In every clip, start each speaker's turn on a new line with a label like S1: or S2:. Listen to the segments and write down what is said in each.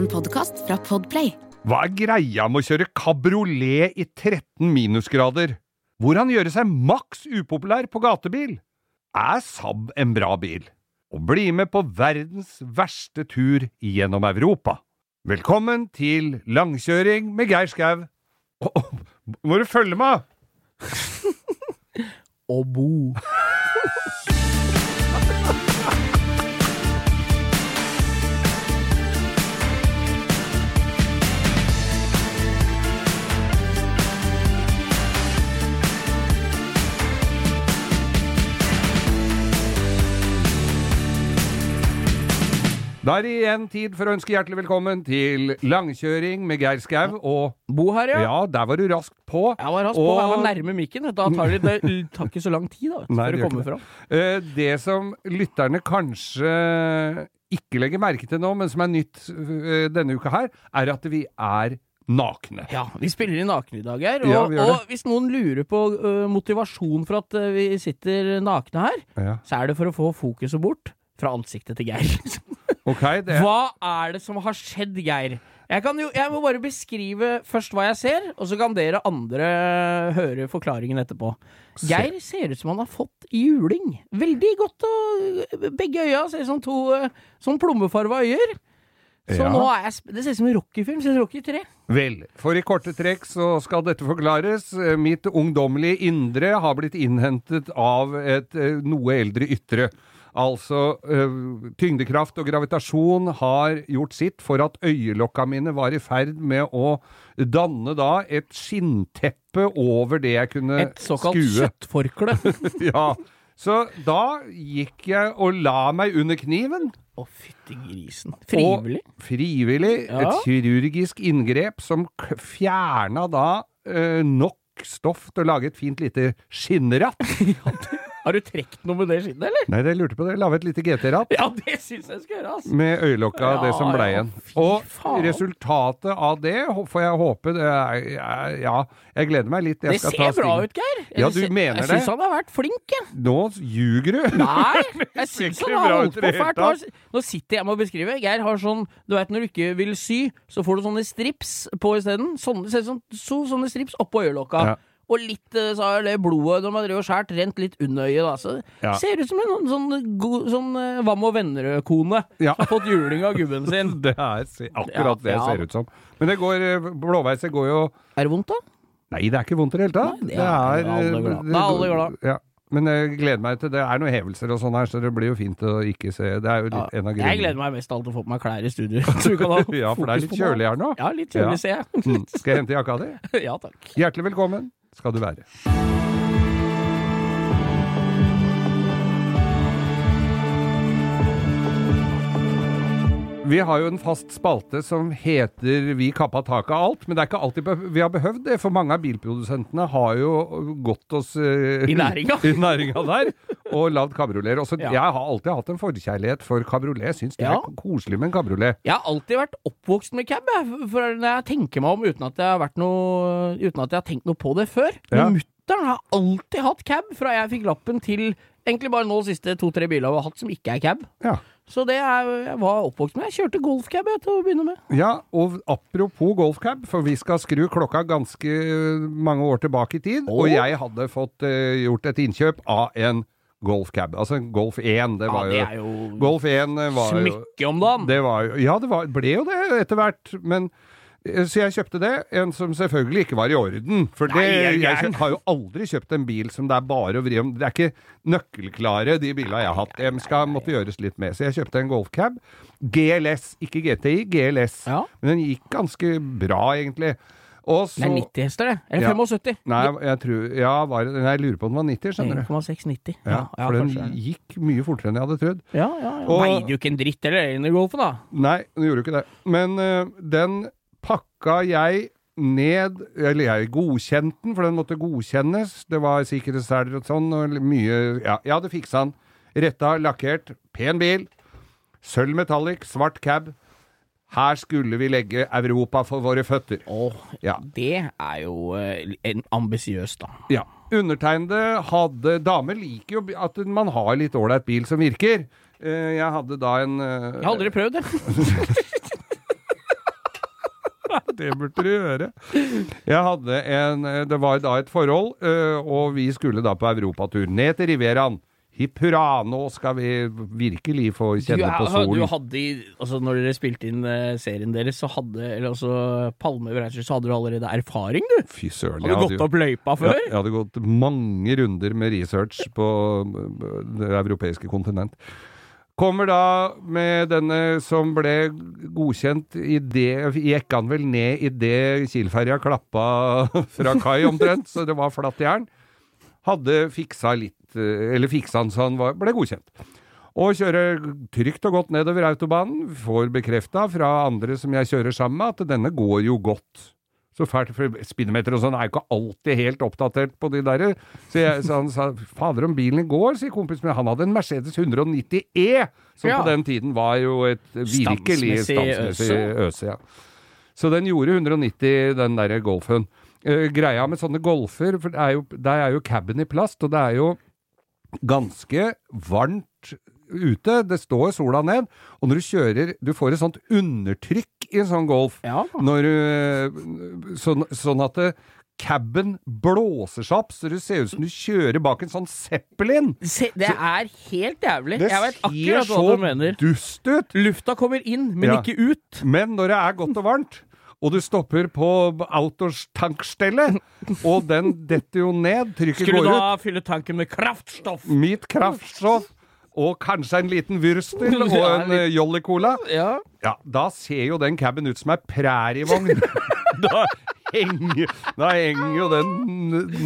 S1: En podkast fra Podplay.
S2: Hva er greia med å kjøre kabriolet i 13 minusgrader? Hvordan gjøre seg maks upopulær på gatebil? Er Saab en bra bil? Og bli med på verdens verste tur gjennom Europa. Velkommen til langkjøring med Geir Skau. Oh, oh, Må du følge med?
S3: og bo.
S2: Da er det igjen tid for å ønske hjertelig velkommen til langkjøring med Geir Skau. Og
S3: Bo her, ja.
S2: ja, der var du raskt på.
S3: Jeg var raskt på, jeg var nærme mikken. Da tar det, det tar ikke så lang tid da,
S2: Nei,
S3: før
S2: det
S3: kommer fram.
S2: Eh, Det som lytterne kanskje ikke legger merke til nå, men som er nytt eh, denne uka her, er at vi er nakne.
S3: Ja, Vi spiller i nakne i dag, her. Og,
S2: Ja,
S3: og hvis noen lurer på uh, motivasjon for at uh, vi sitter nakne her,
S2: Ja.
S3: så er det for å få fokuset bort fra ansiktet til Geir.
S2: Ok, det
S3: Hva er det som har skjedd, Geir? Jeg, kan jo, jeg må bare beskrive først hva jeg ser, og så kan dere andre høre forklaringen etterpå. Geir ser ut som han har fått juling. Veldig godt, og begge øya ser ut som to sånn plommefarva øyer. Så
S2: Ja.
S3: nå er jeg Det ser ut som en Rocky-film. Ser ut som Rocky 3.
S2: Vel, for i korte trekk så skal dette forklares. Eh, Mitt ungdommelige indre har blitt innhentet av et eh, noe eldre ytre. Altså, eh, tyngdekraft og gravitasjon har gjort sitt for at øyelokka mine var i ferd med å danne da et skinnteppe over det jeg kunne skue.
S3: Et såkalt
S2: skue.
S3: kjøttforkle.
S2: ja. Så da gikk jeg og la meg under kniven.
S3: Å, fytti grisen. Frivillig?
S2: Og frivillig.
S3: Ja.
S2: Et kirurgisk inngrep som fjerna da eh, nok stoff til å lage et fint lite skinnratt.
S3: Har du trukket noe med det skinnet, eller?
S2: Nei, jeg lurte på det. Lage et lite GT-ratt.
S3: Ja, det syns jeg skal gjøre, altså.
S2: Med øyelokka,
S3: Ja,
S2: det som ble
S3: ja,
S2: igjen.
S3: Ja,
S2: Og
S3: faen.
S2: resultatet av det får jeg håpe det er, Ja, jeg gleder meg litt. Jeg
S3: Det ser bra ut, Geir.
S2: Ja, du mener
S3: jeg
S2: det?
S3: syns han har vært flink, jeg.
S2: Nå ljuger du!
S3: Nei, jeg syns han har holdt på fælt. Nå- sitter jeg med å beskrive. Geir har sånn Du vet når du ikke vil sy, så får du sånne strips på isteden. Sånne, så, sånne strips oppå øyelokka.
S2: Ja.
S3: Og litt eh, så har det blodet de har drevet og skåret, rent litt under øyet. Da. Så
S2: Ja.
S3: Ser ut som en sånn, sånn, sånn eh, Vam og venner-kone
S2: Ja.
S3: som har fått juling av gubben sin.
S2: Det er akkurat det
S3: ja.
S2: ser ut som. Men det går eh, Blåveiset går jo
S3: Er det vondt, da?
S2: Nei, det er ikke vondt i det hele tatt.
S3: Det er alle glad. Da er alle glad.
S2: Ja. Men jeg gleder meg til det. er noen hevelser og sånn her, så det blir jo fint å ikke se. Det er jo litt, en av grunnene.
S3: jeg gleder meg mest alt til å få på meg klær i studio.
S2: Ja, for det er litt kjølig her nå.
S3: Ja, litt kjølig,
S2: Ja.
S3: ser jeg.
S2: Mm. Skal jeg hente jakka di?
S3: ja takk.
S2: Hjertelig velkommen skal du være. Vi har jo en fast spalte som heter Vi kappa taket av alt, men det er ikke alltid vi har behøvd det, for mange av bilprodusentene har jo gått oss uh,
S3: I næringa.
S2: i næringa der og lagd kabrioleter.
S3: Ja.
S2: Jeg har alltid hatt en forkjærlighet for kabriolet. Jeg syns det
S3: Ja.
S2: er koselig med en kabriolet.
S3: Jeg har alltid vært oppvokst med cab. For når jeg tenker meg om uten at jeg har, noe, uten at jeg har tenkt noe på det før.
S2: Ja.
S3: Men mutter'n har alltid hatt cab, fra jeg fikk lappen til egentlig bare nå de siste to-tre bilene jeg har hatt som ikke er cab.
S2: Ja.
S3: Så det er, jeg var oppvokst med. Jeg kjørte golfcab jeg, til å begynne med.
S2: Ja, og apropos golfcab, for vi skal skru klokka ganske mange år tilbake i tid,
S3: Oh.
S2: og jeg hadde fått uh, gjort et innkjøp av en golfcab. Altså Golf 1. Det var
S3: ja, det
S2: jo
S3: jo
S2: Golf 1 var jo
S3: smykke om dagen.
S2: det var, Ja, det var, ble jo det etter hvert, men eh, så jeg kjøpte det, en som selvfølgelig ikke var i orden. For det,
S3: jeg
S2: har jo aldri kjøpt en bil som det er bare å vri om. Det er ikke nøkkelklare, de bilene jeg har hatt. De skal måtte gjøres litt med. Så jeg kjøpte en golfcab. GLS, ikke GTI, GLS.
S3: Ja.
S2: Men den gikk ganske bra, egentlig. Så
S3: Det er 90 hester, det. Eller
S2: Ja.
S3: 75.
S2: Nei, jeg tror Ja, var, nei, jeg lurer på om den var 90, skjønner du.
S3: 1,690.
S2: Ja, for den gikk mye fortere enn jeg hadde trodd.
S3: Ja, ja, ja.
S2: Og-
S3: Veide jo ikke en dritt eller i golfen, da.
S2: Nei, den gjorde ikke det. Men uh, den pakka jeg ned Eller jeg godkjente den, for den måtte godkjennes. Det var sikkerhetsseler og sånn, og mye Ja, jeg hadde fiksa den. Retta, lakkert. Pen bil. Sølv metallic, svart cab. Her skulle vi legge Europa for våre føtter.
S3: Åh,
S2: Ja.
S3: det er jo eh, ambisiøst, da.
S2: Ja. Undertegnede hadde Damer liker jo at man har litt ålreit bil som virker. Eh, Jeg hadde da en eh,
S3: Jeg har aldri prøvd det.
S2: det burde du gjøre. Jeg hadde en Det var da et forhold, øh, og vi skulle da på europatur. Ned til Rivieraen. Hipp hurra, nå skal vi virkelig få
S3: Du,
S2: kjenne på
S3: er-
S2: solen.
S3: du hadde altså Når dere spilte inn eh, serien deres, så hadde Eller altså Palme Reiser, så hadde du allerede erfaring, du?
S2: Fy søren.
S3: Hadde du gått opp løypa før?
S2: Ja, jeg hadde gått mange runder med research på det europeiske kontinent. Kommer da med denne som ble godkjent i det Gikk han vel ned idet Kiel-ferja klappa fra kai omtrent, så det var flatt jern. Hadde fiksa litt eh, Eller fiksa han så han var, ble godkjent. Og kjører trygt og godt nedover autobanen. Får bekrefta fra andre som jeg kjører sammen med, at denne går jo godt. Så fælt, for Speedometer og sånn er jo ikke alltid helt oppdatert på de derre. Så, jeg- så han sa fader om bilen går, sier kompisen min. Han hadde en Mercedes 190 E, som
S3: Ja.
S2: på den tiden var jo et virkelig
S3: standsmessig øse.
S2: ja. Så den gjorde 190, den derre Golfen. Uh, greia med sånne Golfer, for det er jo, der er jo cabin i plast, og det er jo ganske varmt ute. Det står sola ned, og når du kjører Du får et sånt undertrykk i en sånn Golf.
S3: Ja.
S2: Du, sånn, sånn at det, cabben blåser seg opp, så det ser ut som du kjører bak en sånn Zeppelin.
S3: Se, det er helt jævlig. Jeg vet akkurat hva du mener.
S2: Det ser så dust ut.
S3: Lufta kommer inn, men
S2: Ja.
S3: ikke ut.
S2: Men når det er godt og varmt, og du stopper på Autos-tankstellet, og den detter jo ned, trykket
S3: Skulle
S2: går
S3: du da fylle tanken med kraftstoff?
S2: mitt kraftstoff, og kanskje en liten Würstel og en eh, Jolly Cola,
S3: Ja.
S2: ja, da ser jo den caben ut som ei prærievogn. da, henger, da henger jo den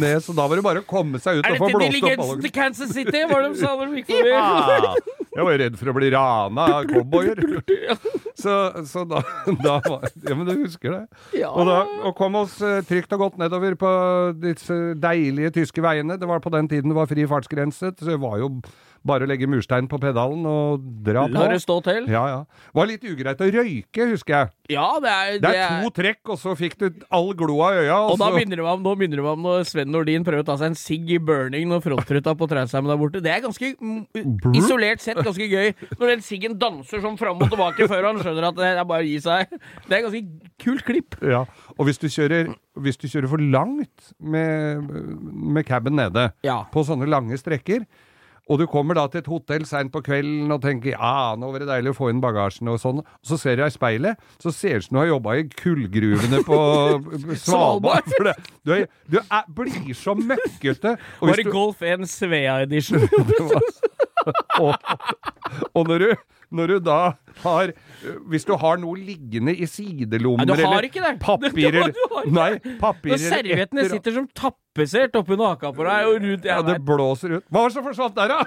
S2: ned, så da var det bare å komme seg ut
S3: Er
S2: og få
S3: dette
S2: blåst opp
S3: diligensen til Kansas City? Var det de sa når de gikk forbi?
S2: Ja! Jeg var redd for å bli rana av cowboyer. Så, så da, da var Ja, men du husker det?
S3: Ja.
S2: Og, da, og kom oss eh, trygt og godt nedover på disse deilige tyske veiene. Det var på den tiden det var fri fartsgrense, så det var jo bare å legge murstein på pedalen og dra på.
S3: La det stå til.
S2: Ja, ja. Det var litt ugreit å røyke, husker jeg.
S3: Ja, det er,
S2: Det er to trekk, og så fikk du all gloa i øya.
S3: Og da
S2: begynner
S3: minner det meg om, nå det når Sven Nordin prøver å ta seg en sigg i burning når frontruta på Trondheim der borte. Det er ganske isolert sett ganske gøy. Når den siggen danser sånn fram og tilbake før han skjønner at det er bare å gi seg. Det er ganske kult klipp.
S2: Ja, og hvis du kjører, hvis du kjører for langt med, med caben nede,
S3: Ja.
S2: på sånne lange strekker, og du kommer da til et hotell seint på kvelden og tenker ja, nå var det deilig å få inn bagasjen og sånn, og så ser du i speilet, så ser det ut som du har jobba i kullgruvene på Svalbard. For det, du, er, du er, blir så møkkete.
S3: Var det
S2: du,
S3: Golf 1 Svea edition?
S2: og, og når, du, når du da har Hvis du har noe liggende i sidelommer
S3: Nei, du har
S2: eller
S3: ikke det.
S2: papirer
S3: Du ikke
S2: Nei, papirer
S3: Når serviettene sitter som tappesert oppunder haka på deg og rundt
S2: Ja, det blåser ut. Hva var det som forsvant der, da?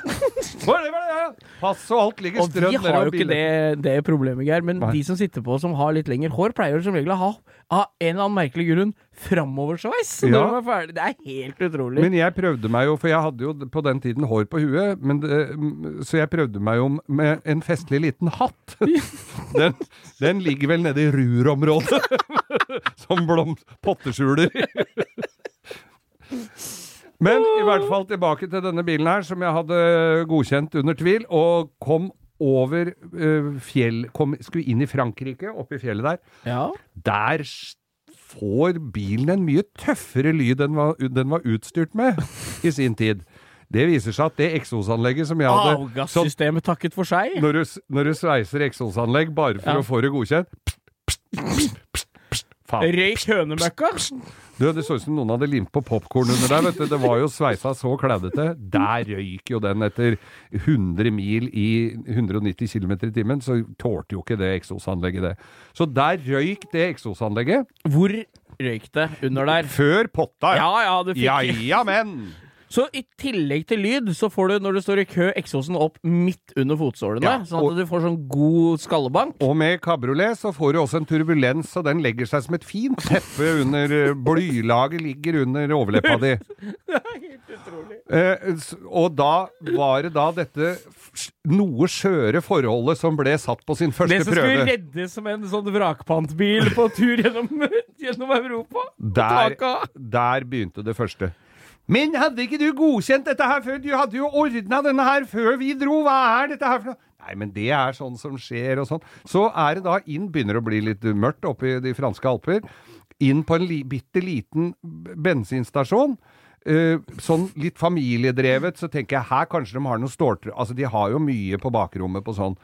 S2: Pass og alt ligger
S3: Og
S2: strødd
S3: vi har jo ikke det, det problemet, Geir. Men
S2: Nei.
S3: de som sitter på som har litt lengre hår, pleier som regel å ha av en eller annen merkelig grunn framoversveis når
S2: Ja.
S3: de er ferdig. Det er helt utrolig.
S2: Men jeg prøvde meg jo, for jeg hadde jo på den tiden hår på huet, men det, så jeg prøvde meg jo med en festlig liten hatt. Den, den ligger vel nede i Ruhr-området, som blom potteskjuler. Men i hvert fall tilbake til denne bilen her, som jeg hadde godkjent under tvil, og kom over eh, fjell kom, Skulle inn i Frankrike, oppe i fjellet der.
S3: ja.
S2: Der får bilen en mye tøffere lyd enn hva den var utstyrt med i sin tid. Det viser seg at det eksosanlegget som jeg hadde
S3: Avgassystemet takket for seg.
S2: når, du, når du sveiser eksosanlegg bare for
S3: Ja.
S2: å få det godkjent pst, pst, pst, pst, Faen.
S3: Røyk hønemøkka.
S2: Du, det så ut som noen hadde limt på popkorn under der, vet du. Det var jo sveisa så klaudete. Der røyk jo den etter 100 mil i 190 km i timen, så tålte jo ikke det eksosanlegget det. Så der røyk det eksosanlegget.
S3: Hvor røyk det under der?
S2: Før potta,
S3: Ja ja, du fikk
S2: Ja, ja, men!
S3: Så i tillegg til lyd, så får du, når du står i kø, eksosen opp midt under fotsålene.
S2: Ja,
S3: sånn at du får sånn god skallebank.
S2: Og med kabriolet så får du også en turbulens, og den legger seg som et fint teppe under eh, Blylaget ligger under overleppa di. Det er Eh, s- og da var det da dette noe skjøre forholdet som ble satt på sin første prøve.
S3: Det som skulle reddes som en sånn vrakpantbil på tur gjennom, gjennom Europa.
S2: Der, der begynte det første. Men hadde ikke du godkjent dette her før? Du hadde jo ordna denne her før vi dro. Hva er dette her for noe? Nei, men det er sånn som skjer, og sånn. Så er det da inn, begynner å bli litt mørkt oppe i de franske alper, inn på en li, bitte liten bensinstasjon. Uh, sånn litt familiedrevet, så tenker jeg her kanskje de har noe ståltråd Altså, de har jo mye på bakrommet på sånn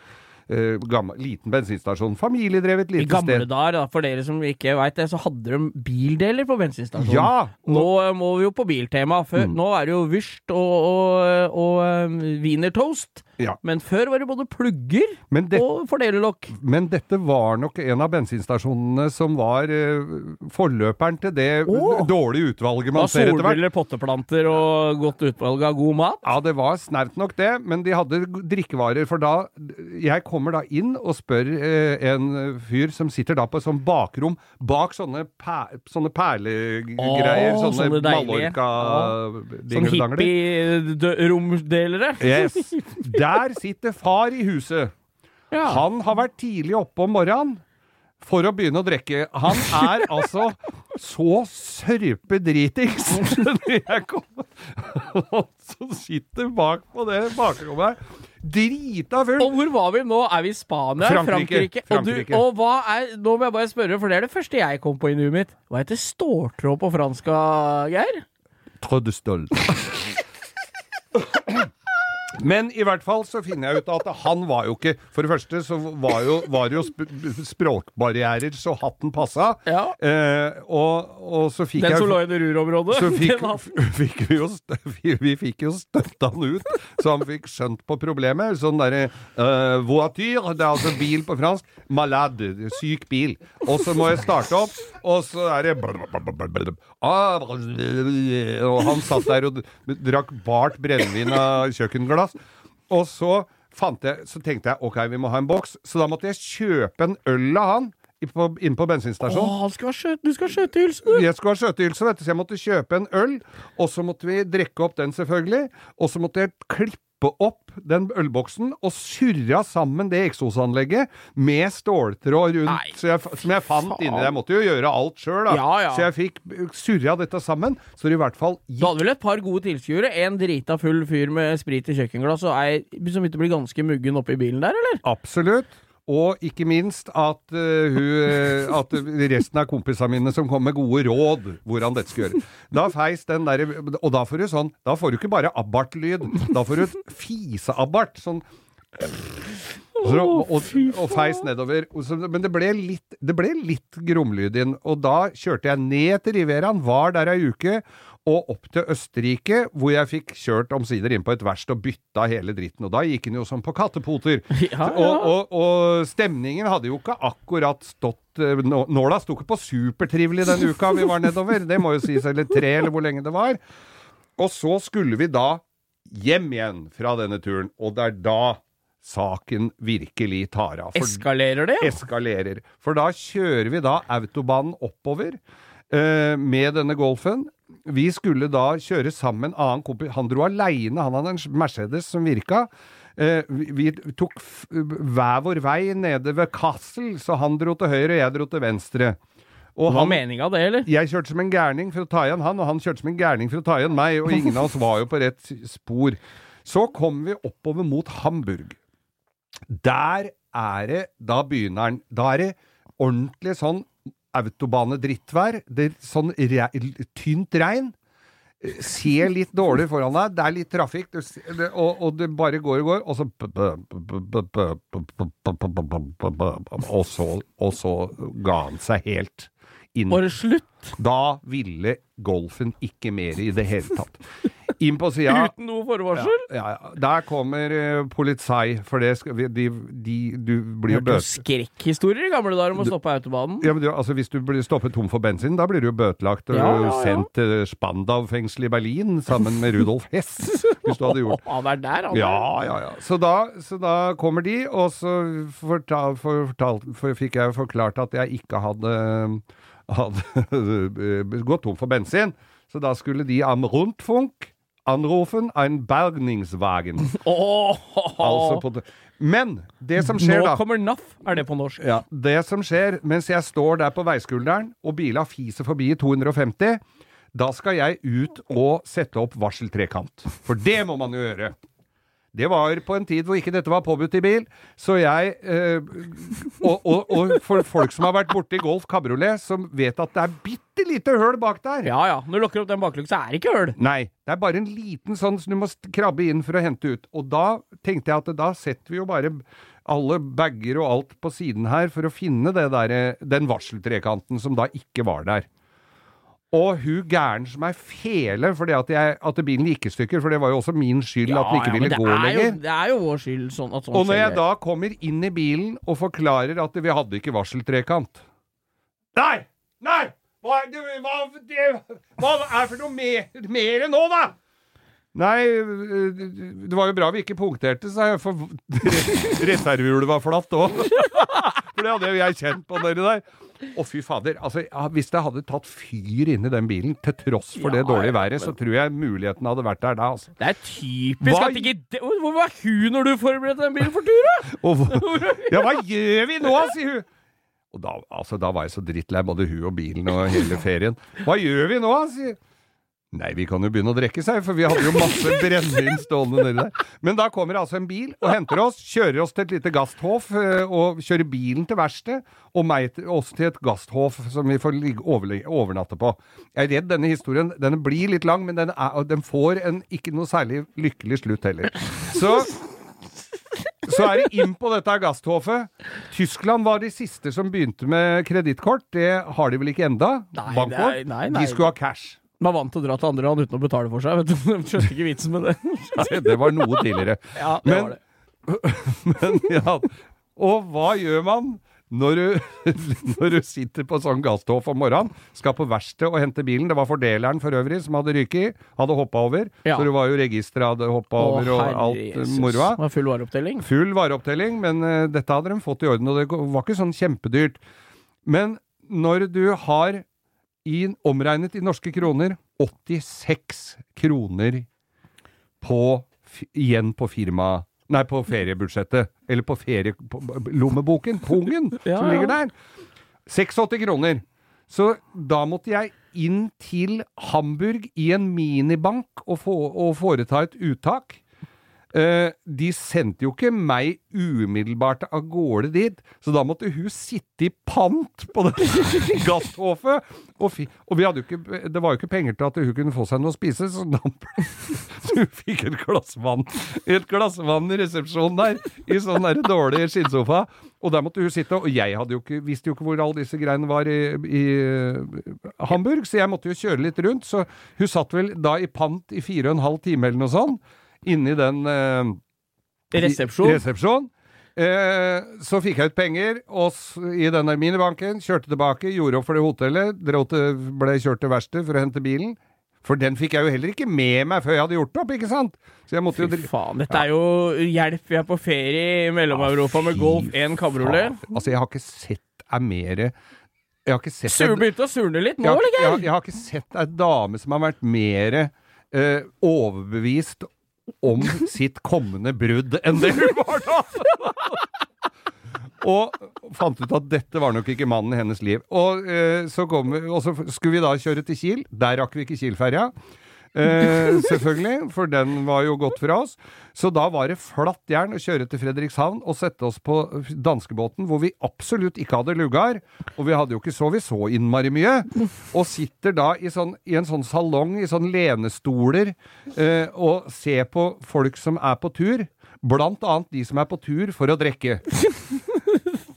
S2: eh, gammel, liten bensinstasjon. Familiedrevet lite sted.
S3: I gamle
S2: sted.
S3: dager, da, for dere som ikke veit det, så hadde de bildeler på bensinstasjonen.
S2: Ja!
S3: Nå eh, må vi jo på biltema. Før,
S2: Mm.
S3: Nå er det jo Wyrst og, og, og um, wienertoast.
S2: Ja.
S3: Men før var det både plugger
S2: Men, det,
S3: og fordelerlokk.
S2: men dette var nok en av bensinstasjonene som var eh, forløperen til det
S3: oh.
S2: dårlige utvalget man ser etter hvert.
S3: solbriller, potteplanter og godt utvalg av god mat.
S2: Ja, det var snaut nok det, men de hadde drikkevarer. For da Jeg kommer da inn og spør eh, en fyr som sitter da på et sånt bakrom bak sånne, pæ, sånne perlegreier.
S3: Oh,
S2: sånne
S3: sånne deilige. Sånn hippie-romdelere.
S2: Yes. Der sitter far i huset.
S3: Ja.
S2: Han har vært tidlig oppe om morgenen for å begynne å drikke. Han er altså så sørpedritings når jeg kommer. Så sitter bak på det bakrommet her, drita full.
S3: Og hvor var vi nå? Er vi i Spania?
S2: Frankrike.
S3: Og, du, og hva er Nå må jeg bare spørre, for det er det første jeg kom på i nuet mitt. Hva heter ståltråd på fransk, Geir?
S2: Trøddestøl. Men i hvert fall så finner jeg ut at han var jo ikke For det første så var jo, var jo sp språkbarrierer så hatten passa.
S3: Ja.
S2: Eh, og, og så fikk
S3: Den
S2: jeg
S3: som lå i det rurområdet?
S2: så fikk,
S3: Den
S2: fikk vi, jo, vi, vi fikk jo støtta han ut, så han fikk skjønt på problemet. Sånn derre eh, voiture, det er altså bil på fransk. Malade, syk bil. Og så må jeg starte opp, og så er det Ah, Og han satt der og drakk bart brennevin av kjøkkenglass. Og så fant jeg, så tenkte jeg ok, vi må ha en boks, så da måtte jeg kjøpe en øl av han på- inn på bensinstasjonen.
S3: Åh, skal skjøt, du skal ha skjøtehylse, du!
S2: Jeg skulle ha skjøtehylse, vet du, så jeg måtte kjøpe en øl, og så måtte vi drikke opp den selvfølgelig, og så måtte jeg klippe opp den ølboksen og surra sammen det eksosanlegget med ståltråd rundt,
S3: Nei,
S2: så jeg, som jeg fant
S3: faen.
S2: inni der. Jeg måtte jo gjøre alt sjøl, da.
S3: Ja, ja.
S2: Så jeg fikk surra dette sammen, så det i hvert fall
S3: Du hadde vel et par gode tilskuere? En drita full fyr med sprit i kjøkkenglass og ei som begynte å bli ganske muggen oppi bilen der, eller?
S2: Absolutt. Og ikke minst at, uh, hun, eh, at resten av kompisene mine som kom med gode råd hvordan dette skulle gjøre. Da feis den der, Og da får du sånn Da får du ikke bare abbart-lyd. Da får du fise-abbart. Sånn så, og, og, og feis nedover. Men det ble litt, det ble litt gromlyd inn. Og da kjørte jeg ned til Rivieraen, var der ei uke, og opp til Østerrike, hvor jeg fikk kjørt omsider inn på et verksted og bytta hele dritten. Og da gikk den jo som på kattepoter.
S3: Ja, ja.
S2: Og, og, og stemningen hadde jo ikke akkurat stått eh, Nåla sto ikke på supertrivelig den uka vi var nedover, det må jo sies, eller tre, eller hvor lenge det var. Og så skulle vi da hjem igjen fra denne turen, og det er da saken virkelig tar av.
S3: Eskalerer det? ja?
S2: eskalerer. For da kjører vi da autobanen oppover eh, med denne Golfen. Vi skulle da kjøre sammen en annen kompis. Han dro aleine, han hadde en Mercedes som virka. Eh, vi, vi tok hver vår vei nede ved Kassel, så han dro til høyre, og jeg dro til venstre. Og
S3: Hva
S2: han,
S3: meninga det, eller?
S2: jeg kjørte som en gærning for å ta igjen han, og han kjørte som en gærning for å ta igjen meg, og ingen av oss var jo på rett spor. Så kom vi oppover mot Hamburg. Der er det Da begynner den. Da er det ordentlig sånn autobanedrittvær. Det er sånn re tynt regn. Eh, Ser litt dårlig foran deg. Det er litt trafikk, du og, og det bare går og går, og så Og så, og så ga han seg helt inn.
S3: Var det slutt?
S2: Da ville Golfen ikke mer i det hele tatt. Inn på sida
S3: Uten noe forvarsel?
S2: ja, ja. Der kommer uh, politi, for det skal vi de, de, Du blir jo
S3: Hørte du
S2: bøt...
S3: skrekkhistorier i gamle dager om å stoppe autobanen.
S2: Ja, men du, altså Hvis du blir stoppet tom for bensin, da blir du jo bøtelagt og
S3: Ja, ja, ja.
S2: sendt til Spandau-fengselet i Berlin sammen med Rudolf Hess. Hvis du hadde gjort
S3: Han er der, han.
S2: Ja, ja, ja. Så da, så da kommer de, og så fortal, fortal, for, fikk jeg forklart at jeg ikke hadde, hadde gått tom for bensin. Så da skulle de am Rundfunk anrufen ein Bergningswagen.
S3: Åh,
S2: Altså på, men det som skjer
S3: Nå
S2: da
S3: kommer NAF, er det på norsk.
S2: ja, Det som skjer mens jeg står der på veiskulderen og bila fiser forbi i 250, da skal jeg ut og sette opp varseltrekant. For det må man jo gjøre. Det var på en tid hvor ikke dette var påbudt i bil. Så jeg eh, og, og, og for folk som har vært borti Golf kabriolet, som vet at det er bitte lite høl bak der.
S3: Ja ja, når du lukker opp den baklyksa, er det ikke høl.
S2: Nei, det er bare en liten sånn som du må krabbe inn for å hente ut. Og da tenkte jeg at da setter vi jo bare alle bager og alt på siden her for å finne det der, eh, den varseltrekanten som da ikke var der. Og hun gæren som er fele fordi at, jeg, at bilen gikk i stykker, for det var jo også min skyld at den ikke
S3: ja,
S2: ville gå
S3: er
S2: lenger.
S3: Jo, det er jo vår skyld sånn at sånn
S2: Og når jeg da kommer inn i bilen og forklarer at vi hadde ikke varseltrekant Nei! Nei! Hva, det, hva, det, hva er for noe mer, mer nå, da? Nei, det var jo bra vi ikke punkterte, sa jeg, for reservehjulet var flatt òg. For det hadde jeg kjent på dere der. Å, fy fader. Altså, hvis det hadde tatt fyr inni den bilen, til tross for det dårlige
S3: ja,
S2: været, så tror jeg muligheten hadde vært der da, altså.
S3: Det er typisk
S2: Hva-
S3: at ikke Hvor var hun når du forberedte den bilen for tur, da?
S2: Og ja, hva gjør vi nå, sier hun. Og da, altså, da var jeg så drittlei, både hun og bilen og hele ferien. Hva gjør vi nå, sier Nei, vi kan jo begynne å drikke, seg, for vi hadde jo masse brennevin stående nedi der. Men da kommer altså en bil og henter oss, kjører oss til et lite gasthof, eh, og kjører bilen til verkstedet, og meg oss til et gasthof som vi får ligge, overnatte på. Jeg er redd denne historien den blir litt lang, men den, er, den får en ikke noe særlig lykkelig slutt heller. Så så er det inn på dette gasthofet. Tyskland var de siste som begynte med kredittkort. Det har de vel ikke enda?
S3: Nei,
S2: Bankkort.
S3: nei, nei.
S2: De skulle ha cash.
S3: Man er vant til å dra til andre land uten å betale for seg. Vet du. De Skjønte ikke vitsen med det.
S2: Nei, det var noe tidligere.
S3: Ja, det
S2: Men-
S3: var det.
S2: Men ja. Og hva gjør man når du, når du sitter på sånn gasshoff om morgenen, skal på verksted og hente bilen? Det var fordeleren for øvrig som hadde ryket i, hadde hoppa over.
S3: Ja.
S2: Så det var jo registeret hadde hoppa over og alt
S3: Jesus.
S2: moroa.
S3: Det var full vareopptelling.
S2: Full vareopptelling, men uh, dette hadde de fått i orden, og det var ikke sånn kjempedyrt. Men når du har i, omregnet i norske kroner 86 kroner på, igjen på firma... Nei, på feriebudsjettet. Eller på ferielommeboken. Pungen
S3: Ja,
S2: som ligger der. 86 kroner. Så da måtte jeg inn til Hamburg i en minibank og, få, og foreta et uttak. Eh, de sendte jo ikke meg umiddelbart av gårde dit, så da måtte hun sitte i pant på det gasshåfet! Og, og ikke, det var jo ikke penger til at hun kunne få seg noe å spise, så da hun fikk et glass vann Et glass vann i resepsjonen der, i sånn der dårlig skinnsofa. Og der måtte hun sitte, og jeg hadde jo ikke, visste jo ikke hvor alle disse greiene var i, i eh, Hamburg, så jeg måtte jo kjøre litt rundt. Så hun satt vel da i pant i fire og en halv time eller noe sånt inni den eh,
S3: Resepsjon.
S2: resepsjon. Eh, så fikk jeg ut penger oss i denne minibanken, kjørte tilbake, gjorde opp for det hotellet, til, ble kjørt til verkstedet for å hente bilen. For den fikk jeg jo heller ikke med meg før jeg hadde gjort opp, ikke sant? Så jeg måtte jo
S3: Fy
S2: dri-
S3: faen, dette er jo hjelp. Vi er på ferie i Mellom-Europa med Golf 1 kabriolet.
S2: Altså, jeg har ikke sett ei mere Jeg har ikke sett
S3: Sur begynte å surne litt nå, eller?
S2: jeg, jeg, jeg har ikke sett ei dame som har vært mer eh, overbevist om sitt kommende brudd enn det hun var da! Og fant ut at dette var nok ikke mannen i hennes liv. Og, eh, så, kom, og så skulle vi da kjøre til Kiel. Der rakk vi ikke Kiel-ferja. Eh, selvfølgelig, for den var jo gått fra oss. Så da var det flatt jern å kjøre til Fredrikshavn og sette oss på danskebåten, hvor vi absolutt ikke hadde lugar. Og vi hadde jo ikke sovet så innmari mye. Og sitter da i, sånn, i en sånn salong, i sånn lenestoler, eh, og ser på folk som er på tur. Blant annet de som er på tur for å drikke.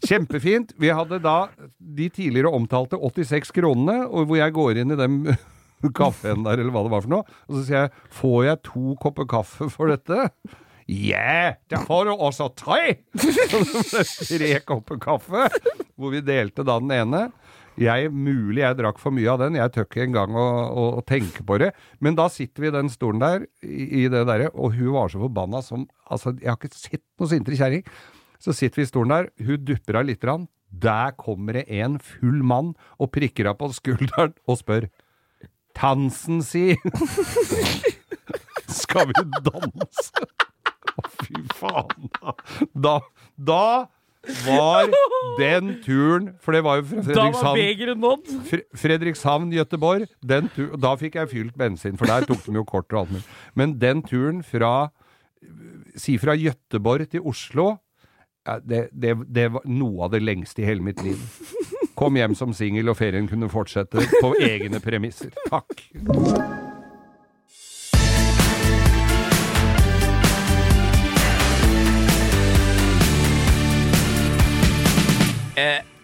S2: Kjempefint. Vi hadde da de tidligere omtalte 86 kronene, og hvor jeg går inn i den kaffen der, eller hva det var for noe, og så sier jeg 'får jeg to kopper kaffe for dette'? Ja, det får du også tre! Tre kopper kaffe, hvor vi delte da den ene. Jeg, mulig jeg drakk for mye av den, jeg tør ikke engang å, å, å tenke på det. Men da sitter vi i den stolen der, i, i det derre, og hun var så forbanna som Altså, jeg har ikke sett noe sintere kjerring. Så sitter vi i stolen der, hun dupper av lite grann. Der kommer det en full mann og prikker av på skulderen og spør Tansen, si! Skal vi danse? Å, fy faen. Da, da var den turen For det var jo fra
S3: Da var
S2: Fredrikshavn. Fre- Fredrikshavn, Gøteborg. da fikk jeg fylt bensin, for der tok de jo kort og alt mulig. Men den turen fra si fra Gøteborg til Oslo det, det, det var noe av det lengste i hele mitt liv. Kom hjem som singel, og ferien kunne fortsette på egne premisser. Takk.
S3: Eh,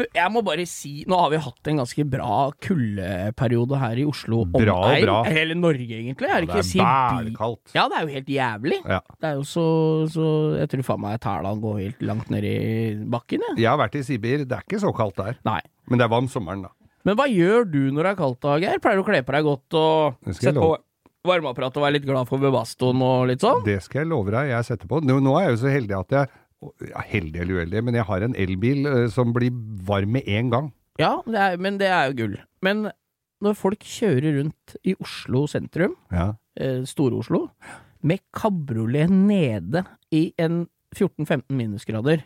S3: jeg må bare si Nå har vi hatt en ganske bra kuldeperiode her i Oslo.
S2: Bra og bra.
S3: Hele Norge, egentlig. Er det
S2: Det
S3: ikke
S2: er bælkaldt.
S3: Ja, det er jo helt jævlig.
S2: Ja.
S3: Det er jo så, så Jeg tror faen meg Tæland går helt langt ned i bakken, jeg.
S2: Jeg har vært i Sibir. Det er ikke så kaldt der.
S3: Nei.
S2: Men det er varmt sommeren, da.
S3: Men hva gjør du når det er kaldt, da, Geir? Pleier du å kle på deg godt og
S2: Det
S3: sette på varmeapparatet og være litt glad for Bebastoen og litt sånn?
S2: Det skal jeg love deg. Jeg setter på. Nå er jeg jo så heldig at jeg ja, Heldig eller uheldig, men jeg har en elbil eh, som blir varm med en gang.
S3: Ja, det er, men det er jo gull. Men når folk kjører rundt i Oslo sentrum,
S2: Ja.
S3: eh, Store-Oslo, med kabriolet nede i en 14-15 minusgrader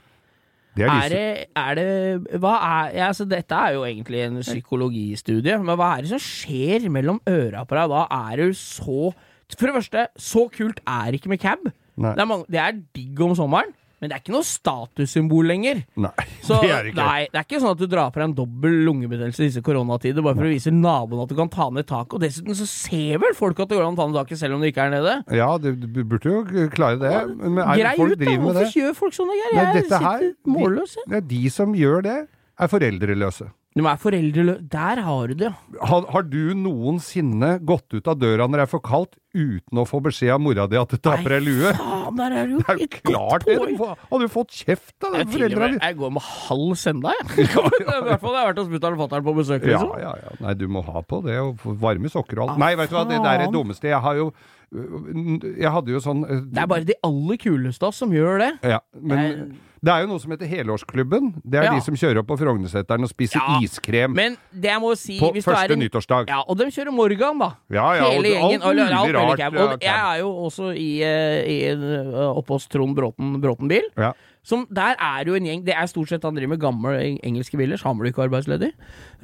S2: Det er,
S3: er det, er det Hva er ja, altså Dette er jo egentlig en psykologistudie, men hva er det som skjer mellom øra på deg? Da er du så For det første, så kult er ikke med cab. Det er, mange, det er digg om sommeren, men det er ikke noe statussymbol lenger.
S2: Nei,
S3: Så,
S2: det er ikke.
S3: Nei, det er ikke sånn at du drar på deg en dobbel lungebetennelse i disse koronatider bare for å vise naboen at du kan ta ned taket. Og dessuten så ser vel folk at det går an å ta ned taket selv om du ikke er nede.
S2: Ja, du, du burde jo klare det. Men er,
S3: Grei
S2: folk
S3: ut, da! Hvorfor gjør folk sånn, Geir?
S2: Nei,
S3: Jeg
S2: sitter her-
S3: målløs, det
S2: er de som gjør det, er foreldreløse.
S3: De er foreldreløse. Der har du det, ja.
S2: Har, har du noensinne gått ut av døra når det er for kaldt, uten å få beskjed av mora di at du tar på deg lue?
S3: Faen, der er det jo
S2: Det er jo
S3: et
S2: klart
S3: godt
S2: det!
S3: poeng.
S2: Hadde du fått kjeft av
S3: Jeg,
S2: foreldra dine?
S3: jeg går med halv søndag, jeg. I hvert fall jeg har vært hos mutter'n og fatter'n på besøk.
S2: Ja,
S3: Liksom.
S2: ja, ja. Nei, du må ha på det, og varme sokker og alt. Nei, vet du hva, det der er det dummeste. Jeg har jo øh, Jeg hadde jo sånn øh,
S3: Det er bare de aller kuleste av oss som gjør det.
S2: Ja, men det er jo noe som heter Helårsklubben. Det er
S3: Ja.
S2: de som kjører opp på Frognerseteren og spiser
S3: Ja,
S2: iskrem
S3: Men det jeg må si
S2: på
S3: er
S2: første
S3: en,
S2: nyttårsdag.
S3: Ja, og de kjører Morgan, da.
S2: Ja, ja,
S3: Hele
S2: og,
S3: gjengen. og- alt mulig
S2: rart,
S3: Og jeg er jo også i, eh, i eh, oppe hos Trond Bråten, Bråten-bil.
S2: Ja.
S3: Som der er jo en gjeng Det er stort sett han driver med gamle engelske biler, så han blir ikke arbeidsledig.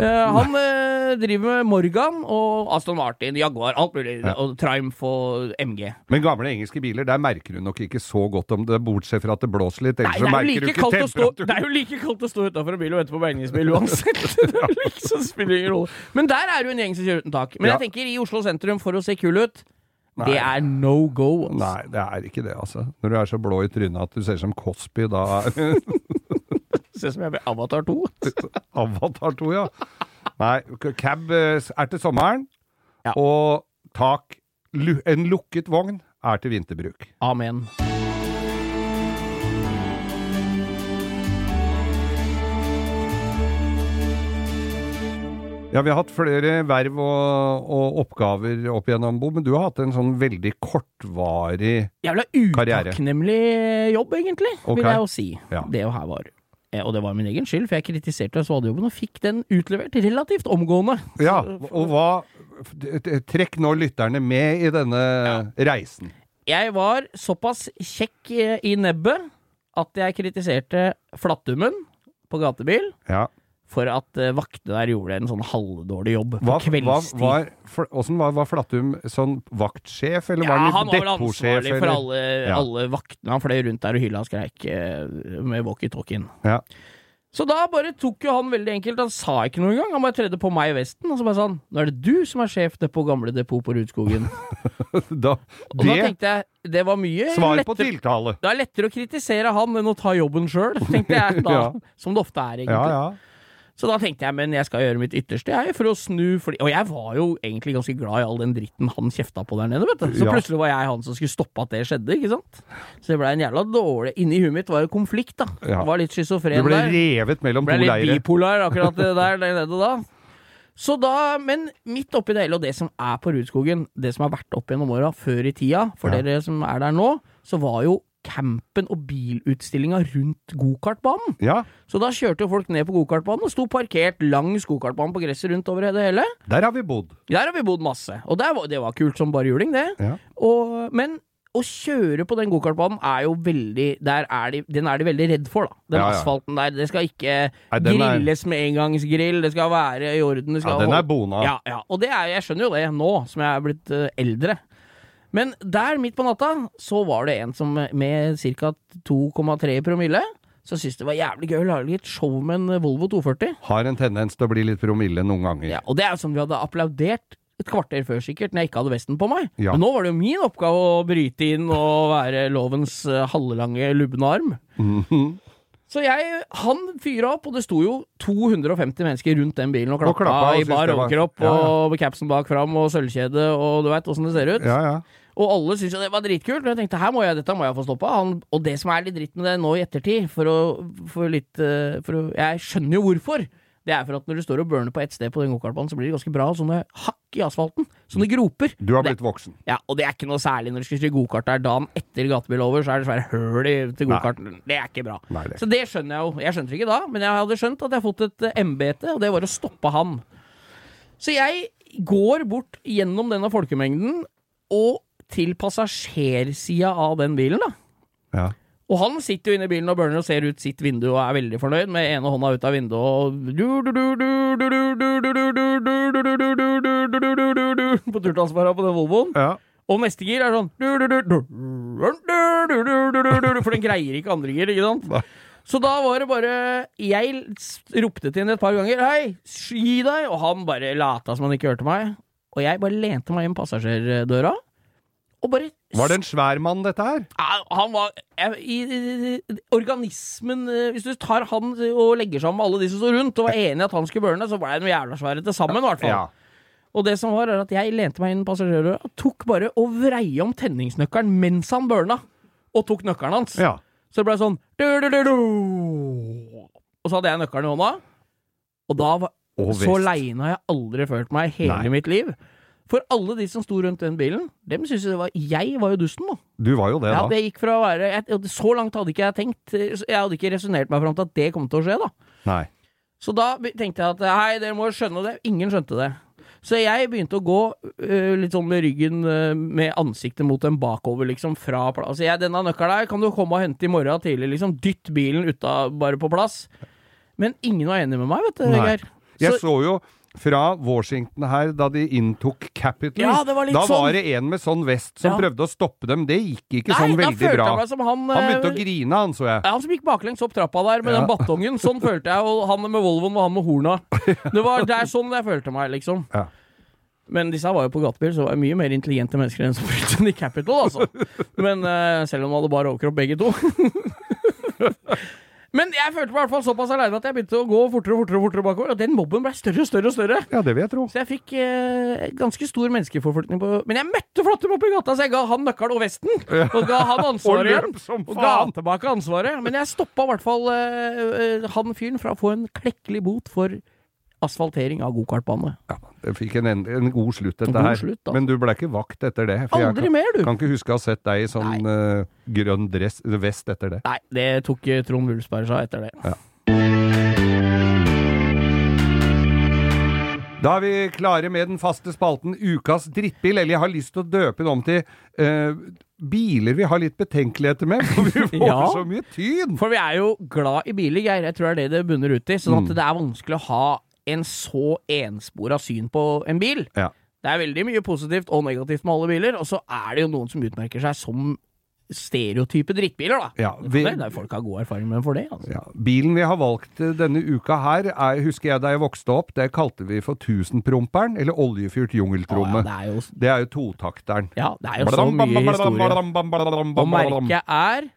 S3: Uh, han uh, driver med Morgan og Aston Martin, Jaguar, alt mulig.
S2: Ja.
S3: Og Triumph og MG.
S2: Men gamle engelske biler, der merker du nok ikke så godt om det, bortsett fra at det blåser litt. Ellers
S3: det
S2: så
S3: er, jo
S2: du
S3: like
S2: ikke
S3: stå, det er jo like kaldt å stå utafor en bil og vente på bergingsbil uansett. det liksom spiller ingen rolle. Men der er det jo en gjeng som kjører uten tak. Men
S2: Ja.
S3: jeg tenker i Oslo sentrum, for å se kul ut,
S2: Nei.
S3: det er no go. Altså.
S2: Nei, det er ikke det, altså. Når du er så blå i trynet at du ser som Cosby, da
S3: Ser ut som jeg blir Avatar 2.
S2: Avatar 2, ja. Nei, cab eh, er til sommeren,
S3: Ja.
S2: og tak En lukket vogn er til vinterbruk.
S3: Amen.
S2: Ja, vi har hatt flere verv og, og oppgaver opp igjennom, Bo, men du har hatt en sånn veldig kortvarig
S3: Jævla
S2: Karriere.
S3: utakknemlig jobb, egentlig,
S2: okay.
S3: vil jeg jo si.
S2: Ja.
S3: Det jo her var. Eh, Og det var min egen skyld, for jeg kritiserte svadejobben og fikk den utlevert relativt omgående.
S2: Ja, og hva Trekk nå lytterne med i denne reisen.
S3: Jeg var såpass kjekk eh, i nebbet at jeg kritiserte Flattummen på gatebil
S2: Ja.
S3: For at eh, vaktene der gjorde en sånn halvdårlig jobb på
S2: Hva, hva
S3: kveldstid.
S2: var, for, var, var Flattum sånn vaktsjef, eller
S3: ja,
S2: var
S3: han
S2: han
S3: var vel ansvarlig for alle,
S2: Ja.
S3: alle vaktene. Han fløy rundt der og hylla og skreik eh, med walkietalkien.
S2: Ja.
S3: Så da bare tok jo han veldig enkelt, han sa ikke noe engang. Han bare tredde på meg i vesten, og så bare sånn Nå er det du som er sjef på gamle depot på Rudskogen.
S2: Da,
S3: Og da tenkte jeg, det var mye
S2: Svar på tiltale.
S3: Det er lettere å kritisere han enn å ta jobben sjøl, tenkte jeg da.
S2: Ja.
S3: Som det ofte er, egentlig.
S2: Ja, ja.
S3: Så da tenkte jeg, men jeg skal gjøre mitt ytterste, jeg, for å snu fordi, Og jeg var jo egentlig ganske glad i all den dritten han kjefta på der nede, vet du. Så
S2: Ja.
S3: plutselig var jeg han som skulle stoppe at det skjedde, ikke sant. Så det blei en jævla dårlig Inni huet mitt var jo konflikt, da.
S2: Ja.
S3: Var litt schizofren der.
S2: Du ble revet mellom
S3: Ble
S2: to
S3: litt bipolar, akkurat det der, der nede da. Så da, Men midt oppi det hele, og det som er på Rudskogen, det som har vært opp gjennom åra, før i tida, for
S2: Ja.
S3: dere som er der nå, så var jo campen og bilutstillinga rundt gokartbanen.
S2: Ja,
S3: Så da kjørte jo folk ned på gokartbanen og sto parkert langs gokartbanen på gresset rundt over det hele.
S2: der har vi bodd.
S3: Der har vi bodd masse, og var, det var kult som bare juling, det.
S2: Ja.
S3: Og, men å kjøre på den gokartbanen er jo veldig er de, Den er de veldig redd for, da. Den
S2: Ja, ja.
S3: asfalten der. Det skal ikke
S2: Nei, grilles er-
S3: med engangsgrill, det skal være i orden.
S2: Ja, den er bona.
S3: Ja, ja. Og det er, jeg skjønner jo det nå som jeg er blitt eh, eldre. Men der, midt på natta, så var det en som med ca. 2,3 promille så syntes det var jævlig gøy å lage et show med en Volvo 240.
S2: Har en tendens til å bli litt promille noen ganger.
S3: Ja, og det er jo som vi hadde applaudert et kvarter før sikkert, når jeg ikke hadde vesten på meg.
S2: Ja.
S3: Men nå var det jo min oppgave å bryte inn og være lovens uh, halvlange lubne arm.
S2: Mhm.
S3: Så jeg, han fyra opp, og det sto jo 250 mennesker rundt den bilen og
S2: Og
S3: klappa,
S2: og
S3: i bar overkropp
S2: Ja, ja.
S3: og capsen bak fram og sølvkjede og du veit åssen det ser ut.
S2: Ja, ja.
S3: Og alle syntes jo det var dritkult. Og jeg tenkte her må jeg, dette må jeg få stoppa. Han, og det som er litt dritt med det nå i ettertid, for å, for litt, for å Jeg skjønner jo hvorfor. Det er for at når du står og burner på ett sted på den gokartbanen, så blir det ganske bra sånne hakk i asfalten. Sånne groper.
S2: Du har
S3: Det-
S2: blitt voksen.
S3: Ja, og det er ikke noe særlig når du skal kjøre gokart der dagen etter gatebil over, så er det svære høl i- til gokarten. Det er ikke bra.
S2: Nei, det-
S3: Så det skjønner jeg jo. Jeg skjønte det ikke da, men jeg hadde skjønt at jeg har fått et eh, embete, og det var å stoppe han. Så jeg går bort gjennom denne folkemengden og til passasjersida av den bilen, da.
S2: Ja.
S3: Og han sitter jo inne i bilen og burner og ser ut sitt vindu og er veldig fornøyd med ene hånda ut av vinduet og På turtransporten på den Volvoen.
S2: ja.
S3: Og neste gir er sånn For den greier ikke andre gir, ikke sant? Så da var det bare Jeg ropte til henne et par ganger 'Hei, gi deg!' Og han bare lata som han ikke hørte meg. Og jeg bare lente meg inn passasjerdøra, og bare
S2: Var det en svær mann, dette her?
S3: ja, Han var i, i, i, Organismen eh, Hvis du tar han og legger sammen alle de som står rundt, og var enig i at han skulle burne, så ble de jævla svære til sammen, i hvert fall.
S2: Ja.
S3: Og det som var, er at jeg lente meg inn passasjerdøra tok bare og vrei om tenningsnøkkelen mens han burna, og tok nøkkelen hans.
S2: ja.
S3: Så det ble sånn du, du, du. Og så hadde jeg nøkkelen i hånda, og da var Så leina jeg aldri følt meg hele
S2: Nei.
S3: mitt liv. For alle de som sto rundt den bilen, dem syntes det var Jeg var jo dusten, da.
S2: Du var jo det,
S3: Ja,
S2: da.
S3: det gikk fra å være jeg, Så langt hadde ikke jeg tenkt. Jeg hadde ikke resonnert meg fram til at det kom til å skje, da.
S2: Nei.
S3: Så da tenkte jeg at hei, dere må skjønne det. Ingen skjønte det. Så jeg begynte å gå uh, litt sånn med ryggen uh, med ansiktet mot dem bakover, liksom, fra plass. Altså, jeg, denne nøkkelen her kan du komme og hente i morgen tidlig, liksom. Dytt bilen uta, bare på plass. Men ingen var enig med meg, vet du. Vegard.
S2: Jeg
S3: så
S2: jo fra Washington her, da de inntok Capitol,
S3: Ja, var
S2: da
S3: sånn.
S2: var det en med sånn vest som
S3: Ja.
S2: prøvde å stoppe dem. Det gikk ikke
S3: Nei,
S2: sånn veldig bra.
S3: han
S2: Han begynte å
S3: øh,
S2: grine, han, så jeg.
S3: Ja, han som gikk baklengs opp trappa der med den batongen. Sånn følte jeg, og han med Volvoen og han med horna. Det var det er sånn jeg følte meg, liksom.
S2: Ja.
S3: Men disse var jo på gatebil, så var det mye mer intelligente mennesker enn som fulgte den i Capital, altså. Men uh, selv om de hadde bare overkropp begge to. Men jeg følte meg i hvert fall såpass aleine at jeg begynte å gå fortere og fortere, og fortere bakover. Og den mobben ble større og større og større.
S2: Ja, det vil jeg tro.
S3: Så jeg fikk eh, ganske stor menneskeforflytning på Men jeg møtte Flåttum oppe i gata, så jeg ga han nøkkelen og vesten. Og ga han ansvaret igjen.
S2: som
S3: Og ga han tilbake ansvaret. Men jeg stoppa i hvert fall eh, eh, han fyren fra å få en klekkelig bot for asfaltering av gokartbane.
S2: Ja, det fikk en, en, god slutt, dette
S3: god
S2: her.
S3: slutt, da.
S2: Men du ble ikke vakt etter det? For jeg
S3: Aldri
S2: kan,
S3: mer, du!
S2: kan ikke huske å ha sett deg i sånn uh, grønn dress, vest etter det.
S3: Nei, det tok eh, Trond Wulfsberg seg etter det.
S2: Da er vi klare med den faste spalten Ukas drittbil, eller jeg har lyst til å døpe den om til uh, biler vi har litt betenkeligheter med, for vi får
S3: Ja.
S2: så mye tyn!
S3: For vi er jo glad i biler, Geir. Jeg tror det er det det bunner ut i. Sånn at
S2: Mm.
S3: det er vanskelig å ha en så enspora syn på en bil.
S2: Ja.
S3: Det er veldig mye positivt og negativt med alle biler, og så er det jo noen som utmerker seg som stereotype drittbiler, da.
S2: Ja,
S3: Det
S2: vi,
S3: kan være folk har god erfaring med for det. Altså.
S2: ja, bilen vi har valgt eh, denne uka her, er, husker jeg da jeg vokste opp, det kalte vi for tusenpromperen, eller oljefyrt
S3: Å, ja, det er jo,
S2: Det er jo totakteren.
S3: ja, det er jo så mye historie. Og merket er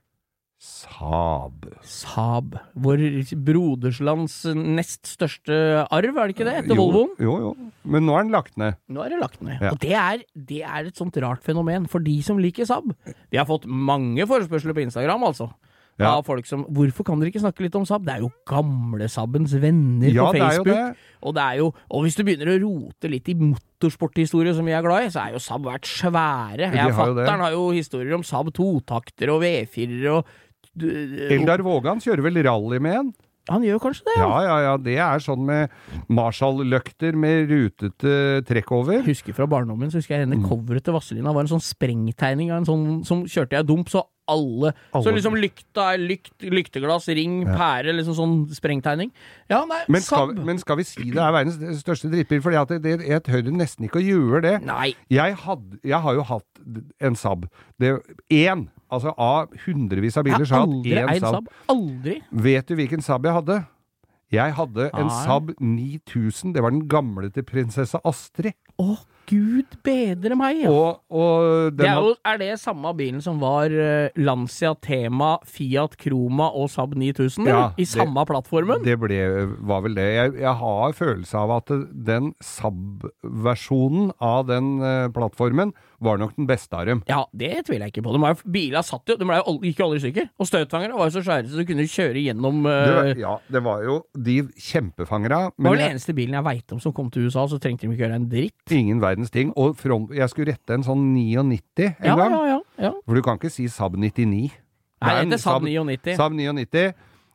S2: Saab.
S3: Saab. Vår broderslands nest største arv, er det ikke det? Etter
S2: Jo,
S3: Volvoen?
S2: Jo, jo. Men nå er den lagt ned.
S3: Nå er den lagt ned.
S2: Ja.
S3: Og det er, det er et sånt rart fenomen for de som liker Saab. Vi har fått mange forespørsler på Instagram, altså.
S2: Ja.
S3: Av folk som Hvorfor kan dere ikke snakke litt om Saab? Det er jo gamle Saabens venner
S2: Ja,
S3: på
S2: det er jo
S3: Facebook.
S2: det.
S3: Og det er jo Og hvis du begynner å rote litt i motorsporthistorie som vi er glad i, så er jo Saab vært svære. Jeg og
S2: har
S3: fatter'n har jo historier om Saab totakter og V4-er og du-
S2: Eldar Vågan kjører vel rally med en?
S3: Han gjør kanskje det?
S2: Ja, ja, ja. Det er sånn med Marshall-løkter med rutete trekk over.
S3: Jeg husker fra barndommen så husker jeg henne coveret til Vazelina var en sånn sprengtegning av en sånn som kjørte jeg dump, så alle.
S2: Alle.
S3: Så liksom lykta er lykt, lykteglass, ring, pære, liksom sånn sprengtegning. Ja, nei,
S2: Men skal, men skal vi si det er verdens største drittbil? Det, jeg tør nesten ikke å gjøre det.
S3: Nei.
S2: Jeg, had, jeg har jo hatt en Saab. Det- Én. Altså av hundrevis av biler, så
S3: har
S2: jeg hatt én
S3: Saab. Aldri.
S2: Vet du hvilken Saab jeg hadde? Jeg hadde en. Saab 9000. Det var den gamle til prinsesse Astrid.
S3: Å, gud bedre meg, ja.
S2: Og, og
S3: Det er, jo, er det samme bilen som var eh, Lancia Tema, Fiat Croma og Saab 9000?
S2: Ja,
S3: I I
S2: det-
S3: samme plattformen?
S2: Det ble, var vel det. Jeg, jeg har følelse av at den Saab-versjonen av den eh, plattformen var nok den beste av dem.
S3: Ja, det tviler jeg ikke på. De er Bilene satt jo, de ble jo aldri, gikk jo aldri i stykker. Og støtfangerne var jo så svære så du kunne kjøre gjennom
S2: Det
S3: eh,
S2: var, ja, det var jo de kjempefangere.
S3: Det var
S2: Men
S3: vel den
S2: jeg,
S3: eneste bilen jeg veit om som kom til USA, så trengte de ikke gjøre en dritt.
S2: Ingen verdens ting. Og front, jeg skulle rette en sånn 99 en
S3: Ja,
S2: gang.
S3: ja, ja. ja.
S2: For du kan ikke si Saab 99.
S3: Nei, det er Saab 99.
S2: Saab 99.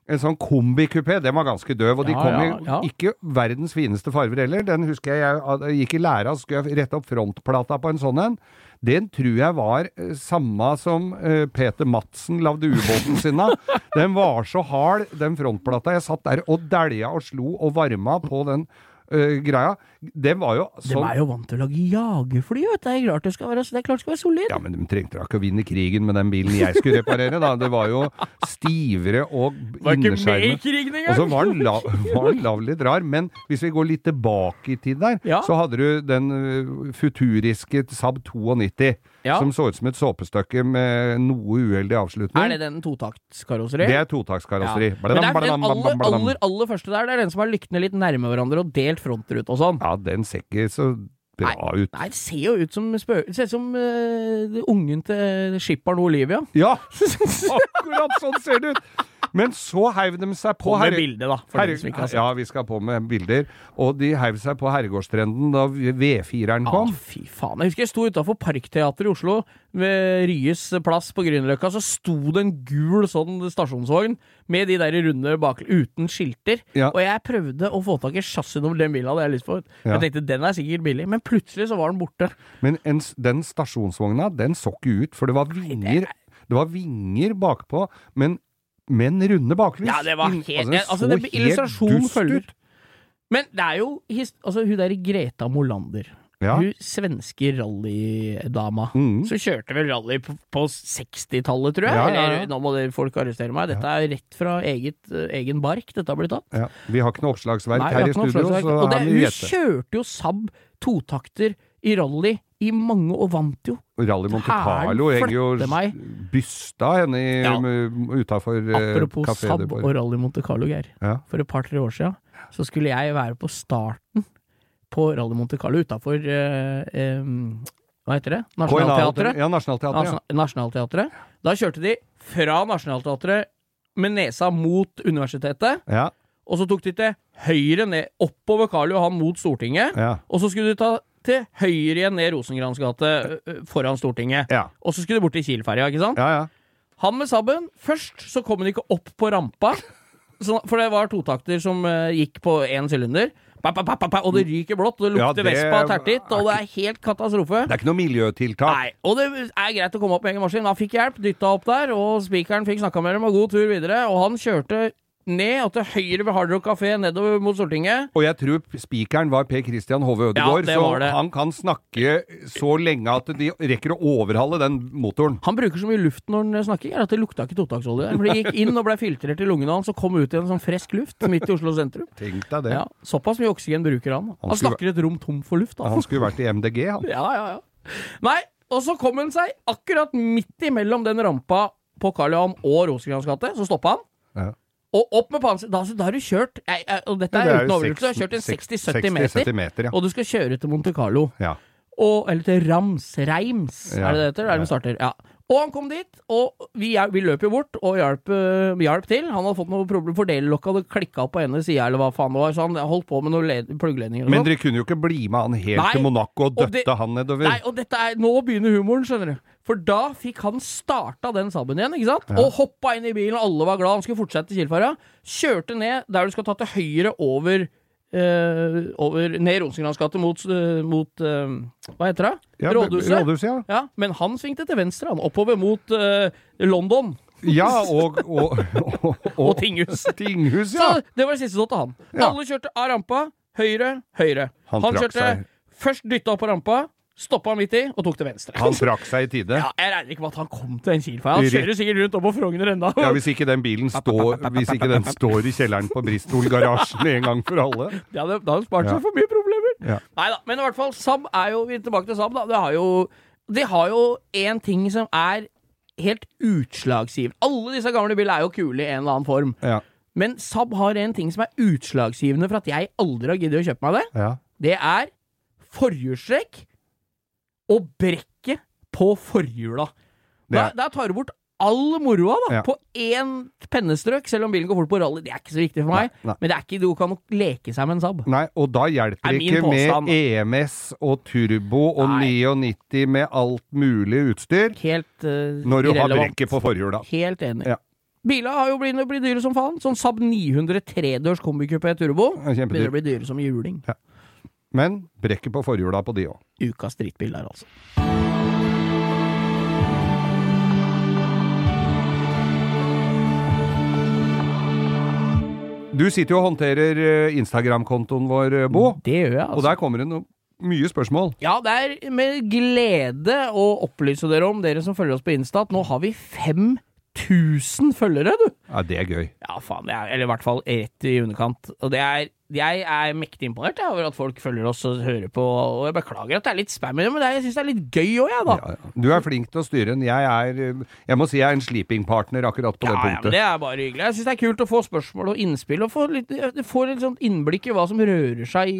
S2: En sånn kombikupé, den var ganske døv, og de kom i ikke verdens fineste farver heller. Den husker jeg, jeg, jeg gikk i læra, så skulle jeg rette opp frontplata på en sånn en. Den tror jeg var eh, samme som eh, Peter Madsen lagde ubåten sin av. Den var så hard, den frontplata. Jeg satt der og dælja og slo og varma på den eh, greia. Det var jo
S3: De
S2: sånn
S3: er jo vant til å lage jagerfly, vet du. Det er klart det skal være, det klart det skal være solid.
S2: Ja, men de trengte da ikke å vinne krigen med den bilen jeg skulle reparere, da. Det var jo stivere og
S3: Var ikke med i
S2: innerskjermet. Og så var den, la, var den lav litt rar, men hvis vi går litt tilbake i tid der,
S3: Ja.
S2: så hadde du den uh, futuriske Saab 92,
S3: Ja.
S2: som så ut som et såpestykke med noe uheldig avslutning.
S3: Er det den totaktskarosseri?
S2: Det er totaktskarosseri.
S3: Men det er den aller, aller, aller første der, det er den som har lyktene litt nærme hverandre og delt frontrute og sånn.
S2: Ja, den ser ikke så bra ut.
S3: Nei, det ser jo ut som spø... Det ser ut som uh, ungen til skipperen Olivia.
S2: Ja! Akkurat sånn ser det ut! Men så heiv de seg på herre-
S3: bilde, da. For
S2: Herre,
S3: ikke har sett.
S2: ja, vi skal på med bilder. Og de heiv seg på herregårdstrenden da V4-eren
S3: kom.
S2: kom.
S3: fy faen. Jeg husker jeg sto utafor Parkteatret i Oslo, ved Ryes plass på Grünerløkka. Så sto det en gul sånn stasjonsvogn med de der runde bak uten skilter.
S2: Ja.
S3: Og jeg prøvde å få tak i chassisnummer den bilen hadde jeg lyst på.
S2: Ja.
S3: Jeg tenkte den er sikkert billig, men plutselig så var den borte.
S2: Men en, den stasjonsvogna, den så ikke ut, for det var vinger Det var vinger bakpå, men, men runde baklys.
S3: Ja, det var helt altså,
S2: så
S3: det,
S2: helt
S3: Illustrasjon
S2: dust
S3: følger.
S2: ut.
S3: Men det er jo Altså, hun der Greta Molander.
S2: Ja.
S3: Hun svenske rallydama.
S2: Mm.
S3: Så kjørte vel rally på, på 60-tallet, tror jeg.
S2: Ja, ja.
S3: Eller nå må det folk arrestere meg. Dette er rett fra eget, eh, egen bark dette har blitt tatt.
S2: Ja. Vi har ikke noe oppslagsverk
S3: Nei,
S2: her i studio, så
S3: Og det, hun kjørte jo Saab totakter i rally i mange og vant jo.
S2: Rally Monte Carlo henger jo bysta henne i-
S3: Ja.
S2: utafor eh,
S3: Apropos
S2: SAB
S3: Saab og Rally Monte Carlo, Geir.
S2: Ja.
S3: For et par-tre år siden så skulle jeg være på starten på Rally Monte Carlo utafor Hva heter det? Nationaltheatret.
S2: Ja, Nationaltheatret. Ja.
S3: Da kjørte de fra Nationaltheatret med nesa mot universitetet,
S2: Ja,
S3: og så tok de til høyre ned oppover Karl Johan mot Stortinget,
S2: ja,
S3: og så skulle de ta til høyre igjen ned Rosengrans gate foran Stortinget.
S2: ja.
S3: Og så skulle de bort til Kiel-ferja, ikke sant?
S2: ja, ja.
S3: Han med sabben. først så kom han ikke opp på rampa, for det var totakter som gikk på én sylinder. Pa, pa, pa, og det ryker blått, og det
S2: Ja,
S3: lukter
S2: det
S3: Vespa
S2: er
S3: tertitt, og det er helt katastrofe.
S2: Det er ikke noe miljøtiltak.
S3: Nei, og det er greit å komme opp med egen maskin. Han fikk hjelp, dytta opp der, og spikeren fikk snakka med dem, og god tur videre. Og han kjørte ned og til høyre ved Hard Rock Café nedover mot Stortinget.
S2: Og jeg tror spikeren var Per Christian Hove Ødegaard,
S3: Ja,
S2: så han kan snakke så lenge at de rekker å overhale den motoren.
S3: Han bruker så mye luft når han snakker, at det lukta ikke totaksolje. For det gikk inn og ble filtrert i lungene hans og kom ut i en sånn frisk luft midt i Oslo sentrum.
S2: Tenk deg det.
S3: Ja, Såpass mye oksygen bruker han.
S2: Han
S3: Han snakker et rom tom for luft. Da.
S2: Han skulle vært i MDG, han.
S3: Ja, ja, ja. Nei, og så kom han seg akkurat midt imellom den rampa på Karl Johan og Rosengrans gate. Så stoppa han.
S2: Ja.
S3: Og opp med panser. Da, da har du kjørt jeg, jeg, Og dette
S2: Ja,
S3: er
S2: det er
S3: uten overdrivelse. Du har kjørt en 60-70 meter.
S2: 60-70 meter, ja.
S3: Og du skal kjøre til Monte Carlo.
S2: ja.
S3: Og, eller til Rams. Reims,
S2: Ja.
S3: er det det heter? Er det starter? Ja. Og han kom dit, og vi, vi løp jo bort og hjalp, hjalp til. Han hadde fått noe problem, for delelokket hadde klikka opp på ene sida, eller hva faen det var, så han holdt på med noen led- pluggledninger og
S2: Men
S3: sånn.
S2: dere kunne jo ikke bli med han helt
S3: Nei,
S2: til Monaco og
S3: og det-
S2: døtte han nedover.
S3: Nei, og dette er, nå begynner humoren, skjønner du. For da fikk han starta den Saben igjen, ikke sant? Og hoppa inn i bilen, alle var glad, han skulle fortsette til Kielferja. Kjørte ned der du skal ta til høyre over eh, over, ned Rosengrans gate mot, eh, mot eh, Hva heter det?
S2: Ja,
S3: Rådhuset.
S2: Rådhuset, ja.
S3: Ja, men han svingte til venstre, han. Oppover mot eh, London
S2: Ja, og, og, og,
S3: og tinghus.
S2: tinghus,
S3: Så
S2: ja.
S3: det var det siste som til han.
S2: Ja.
S3: Alle kjørte av rampa. Høyre, høyre.
S2: Han
S3: Han, kjørte
S2: seg.
S3: først dytta opp på rampa, stoppa midt i og tok til venstre.
S2: Han trakk seg i tide.
S3: ja, jeg regner ikke med at han kom til en kil, for han kjører sikkert rundt opp på Frogner ennå.
S2: Ja, Hvis ikke den bilen står ikke den står i kjelleren på Bristol-garasjen en gang for alle.
S3: Ja, Det da det han spart
S2: Ja.
S3: seg for mye problemer.
S2: Ja.
S3: Nei da, men i hvert fall, Sam er jo Vi er tilbake til Sam, da. Det har jo De har jo én ting som er helt utslagsgivende. Alle disse gamle bilene er jo kule i en eller annen form.
S2: Ja.
S3: Men Saab har en ting som er utslagsgivende for at jeg aldri har giddet å kjøpe meg det.
S2: ja.
S3: Det er forhjulstrekk og brekket på forhjula.
S2: Der,
S3: Da,
S2: er-
S3: tar du bort all moroa da,
S2: Ja.
S3: på én pennestrøk, selv om bilen går fort på rally. Det er ikke så viktig for meg,
S2: Nei, nei.
S3: men det er ikke du kan nok leke seg med en Saab.
S2: Nei, og da hjelper
S3: Er
S2: det ikke med. EMS og turbo og
S3: Nei.
S2: 99 med alt mulig utstyr
S3: Helt uh,
S2: når du har brekket på forhjula.
S3: Helt enig.
S2: Ja.
S3: Biler har jo blitt, blitt dyre som faen. Sånn Saab 900 tredørs kombikupé turbo
S2: Ja, kjempedyr.
S3: begynner å bli dyre som juling.
S2: Men brekket på forhjula på de òg.
S3: Ukas drittbil der, altså.
S2: Du sitter jo og håndterer eh, Instagram-kontoen vår, eh, Bo.
S3: Det gjør jeg, altså.
S2: Og
S3: altså.
S2: der kommer det noe, mye spørsmål.
S3: Ja, det er med glede å opplyse dere om, dere som følger oss på Insta, at nå har vi 5000 følgere, du!
S2: Ja, det er gøy.
S3: Ja, faen. Det er, eller i hvert fall rett i underkant. Og det er Jeg er mektig imponert over at folk følger oss og hører på. Og jeg beklager at det er litt spam men er, jeg syns det er litt gøy òg, jeg, da.
S2: Ja, ja. Du er flink til å styre den. Jeg er eh, Jeg må si jeg er en sleeping-partner akkurat på
S3: Ja,
S2: det
S3: ja, men det er bare hyggelig. Jeg syns det er kult å få spørsmål og innspill, og få litt, få litt sånt innblikk i hva som rører seg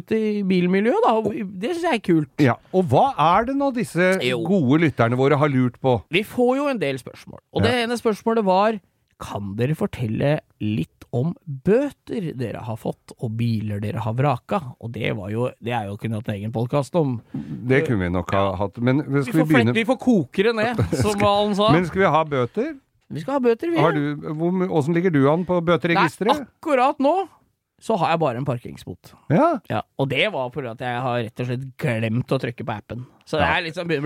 S3: ute i bilmiljøet, da. Det syns jeg er kult.
S2: Ja, Og hva er det nå disse
S3: Jo.
S2: gode lytterne våre har lurt på?
S3: Vi får jo en del spørsmål, og det ene spørsmålet var Kan dere fortelle litt om bøter dere har fått, og biler dere har vraka? Og det var jo Det er jo kunne hatt en egen podkast om.
S2: Det kunne vi nok ha hatt. Men skal vi
S3: får, vi
S2: begynne
S3: vi får koke det ned, som han sa.
S2: Men skal vi ha bøter?
S3: vi skal ha bøter, vi.
S2: Har du, Åssen ligger du an på
S3: Nei, akkurat nå så har jeg bare en parkeringsbot.
S2: Ja.
S3: Ja, og det var fordi at jeg har rett og slett glemt å trykke på appen. Så det er sånn, det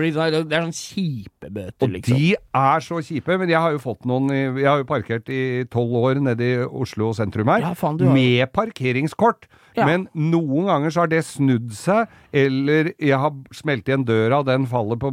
S3: er sånn kjipe bøter,
S2: Og
S3: liksom.
S2: de er så kjipe, men jeg har jo fått noen Jeg har jo parkert i tolv år nede i Oslo sentrum her,
S3: Ja, faen, har-
S2: med parkeringskort.
S3: Ja.
S2: Men noen ganger så har det snudd seg, eller jeg har smelt igjen døra, og den faller på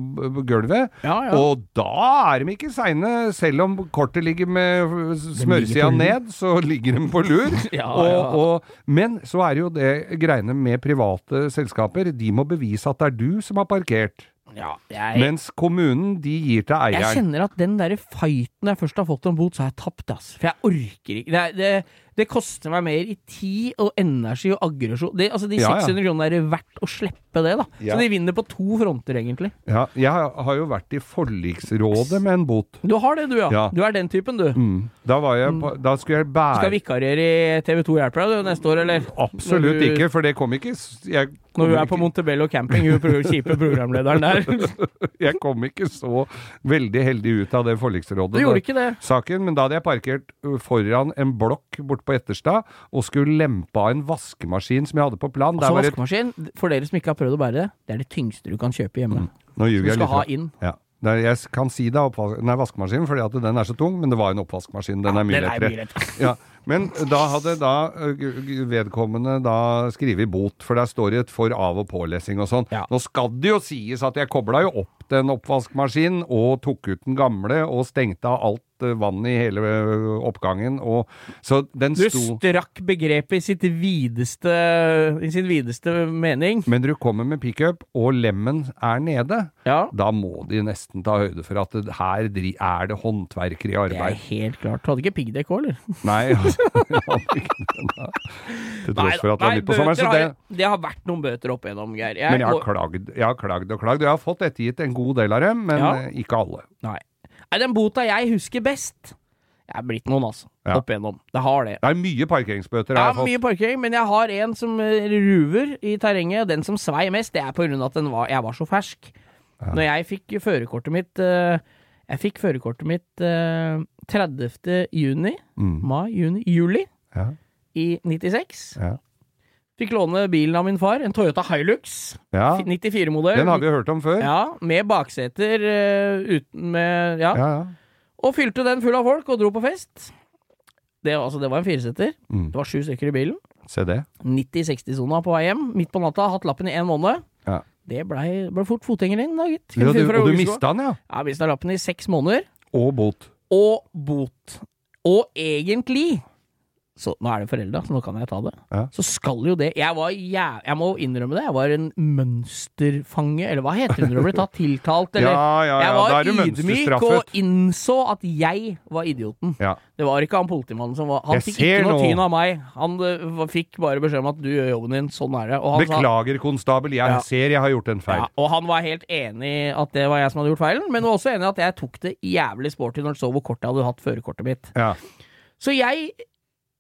S2: gulvet.
S3: Ja, ja.
S2: Og da er de ikke seine, selv om kortet ligger med smørsida ned, så ligger de på lur. Og, og, men så er det jo det greiene med private selskaper, de må bevise at det er du som har parkert.
S3: Ja, jeg,
S2: Mens kommunen, de gir til
S3: jeg kjenner at den der fighten jeg først har fått om bot, så har jeg tapt, ass. For jeg orker ikke. Det, det, det koster meg mer i tid og energi og aggresjon. Det, altså, de
S2: Ja, ja.
S3: 600 kronene er det verdt å slippe det, da.
S2: Ja.
S3: Så de vinner på to fronter, egentlig.
S2: Ja, jeg har- jo vært i forliksrådet med en bot.
S3: Du har det, du, ja.
S2: Ja.
S3: Du er den typen, du.
S2: Mm. Da, var jeg på, da skulle jeg bære
S3: Skal vikariere i TV2 Hjelper deg du, neste år, eller?
S2: Absolutt
S3: du-
S2: ikke, for det kom ikke jeg kom
S3: Når du er på Montebello camping, hun kjipe programlederen der.
S2: Jeg kom ikke så veldig heldig ut av det forliksrådet.
S3: Du gjorde ikke det.
S2: Saken, men da hadde jeg parkert foran en blokk borte på Etterstad og skulle lempe av en vaskemaskin som jeg hadde på plan.
S3: Altså, vaskemaskin, for dere som ikke har prøvd å bære det, det er det tyngste du kan kjøpe hjemme.
S2: nå
S3: Du
S2: ljuger jeg litt.
S3: ha inn.
S2: Ja. Er, jeg kan si det er vaskemaskinen fordi at den er så tung, men det var en oppvaskmaskin. Den er mye
S3: Den er
S2: lettere.
S3: mye lettere.
S2: Ja, men da hadde da vedkommende da skrevet bot, for der står det et for av- og pålesing og sånn.
S3: Ja.
S2: Nå skal det jo sies at jeg kobla jo opp den oppvaskmaskinen og tok ut den gamle og stengte av alt ø, vann i hele oppgangen. Og, så den
S3: Du
S2: sto
S3: strakk begrepet i sitt videste, i sin videste mening.
S2: Men du kommer med pickup, og lemmen er nede,
S3: Ja.
S2: da må de nesten ta høyde for at det, her er det håndverkere i arbeid.
S3: Det er helt klart. Du hadde ikke piggdekk òg, eller?
S2: Nei, jeg hadde ikke det til tross for at det var midt på sommeren. Så det,
S3: har, det har vært noen bøter opp igjennom, Geir. Jeg
S2: men jeg har klagd, jeg har klagd og klagd. Jeg har fått ettergitt en god del av dem, men
S3: Ja.
S2: eh, ikke alle.
S3: Nei. Nei, den bota jeg husker best Jeg er blitt noen, altså.
S2: Ja.
S3: Opp igjennom. Det har det.
S2: Det er mye parkeringsbøter jeg
S3: Ja,
S2: har fått.
S3: mye parkering, men jeg har en som eh, ruver i terrenget. og Den som svei mest, det er på grunn av at den var, jeg var så fersk. Når jeg fikk førerkortet mitt eh, Jeg fikk førerkortet mitt eh, 30. juni,
S2: Mm.
S3: mai, juni, juli
S2: Ja,
S3: i 96.
S2: ja.
S3: Fikk låne bilen av min far, en Toyota Hilux.
S2: Ja,
S3: 94-modell.
S2: den har vi jo hørt om før.
S3: Ja, med bakseter eh, uten med ja.
S2: Ja, ja.
S3: Og fylte den full av folk og dro på fest. Det, altså, det var en fireseter.
S2: Mm.
S3: Det var sju stykker i bilen.
S2: Se det.
S3: 90-60-sona på vei hjem. Midt på natta, hatt lappen i én måned.
S2: Ja.
S3: Det blei ble fort fotgjengeren din, da, gitt.
S2: Ja, du, og du mista den, ja.
S3: Ja, mista lappen i seks måneder.
S2: Og bot.
S3: Og bot. Og egentlig Så nå er det forelda, så nå kan jeg ta det.
S2: Ja.
S3: Så skal jo det Jeg var jæv... Jeg må innrømme det. Jeg var en mønsterfange, eller hva heter det når du blir tatt tiltalt, eller
S2: Ja, ja.
S3: Jeg var ydmyk og innså at jeg var idioten. Det var ikke han politimannen som var Han
S2: Jeg
S3: fikk ikke noe tyn av meg. Han uh, fikk bare beskjed om at du gjør jobben din, sånn er det. Han sa
S2: konstabel, jeg ser jeg har gjort en feil.
S3: og han var helt enig at det var jeg som hadde gjort feilen, men var også enig at jeg tok det jævlig sporty når han så hvor kort jeg hadde hatt førerkortet mitt. Så jeg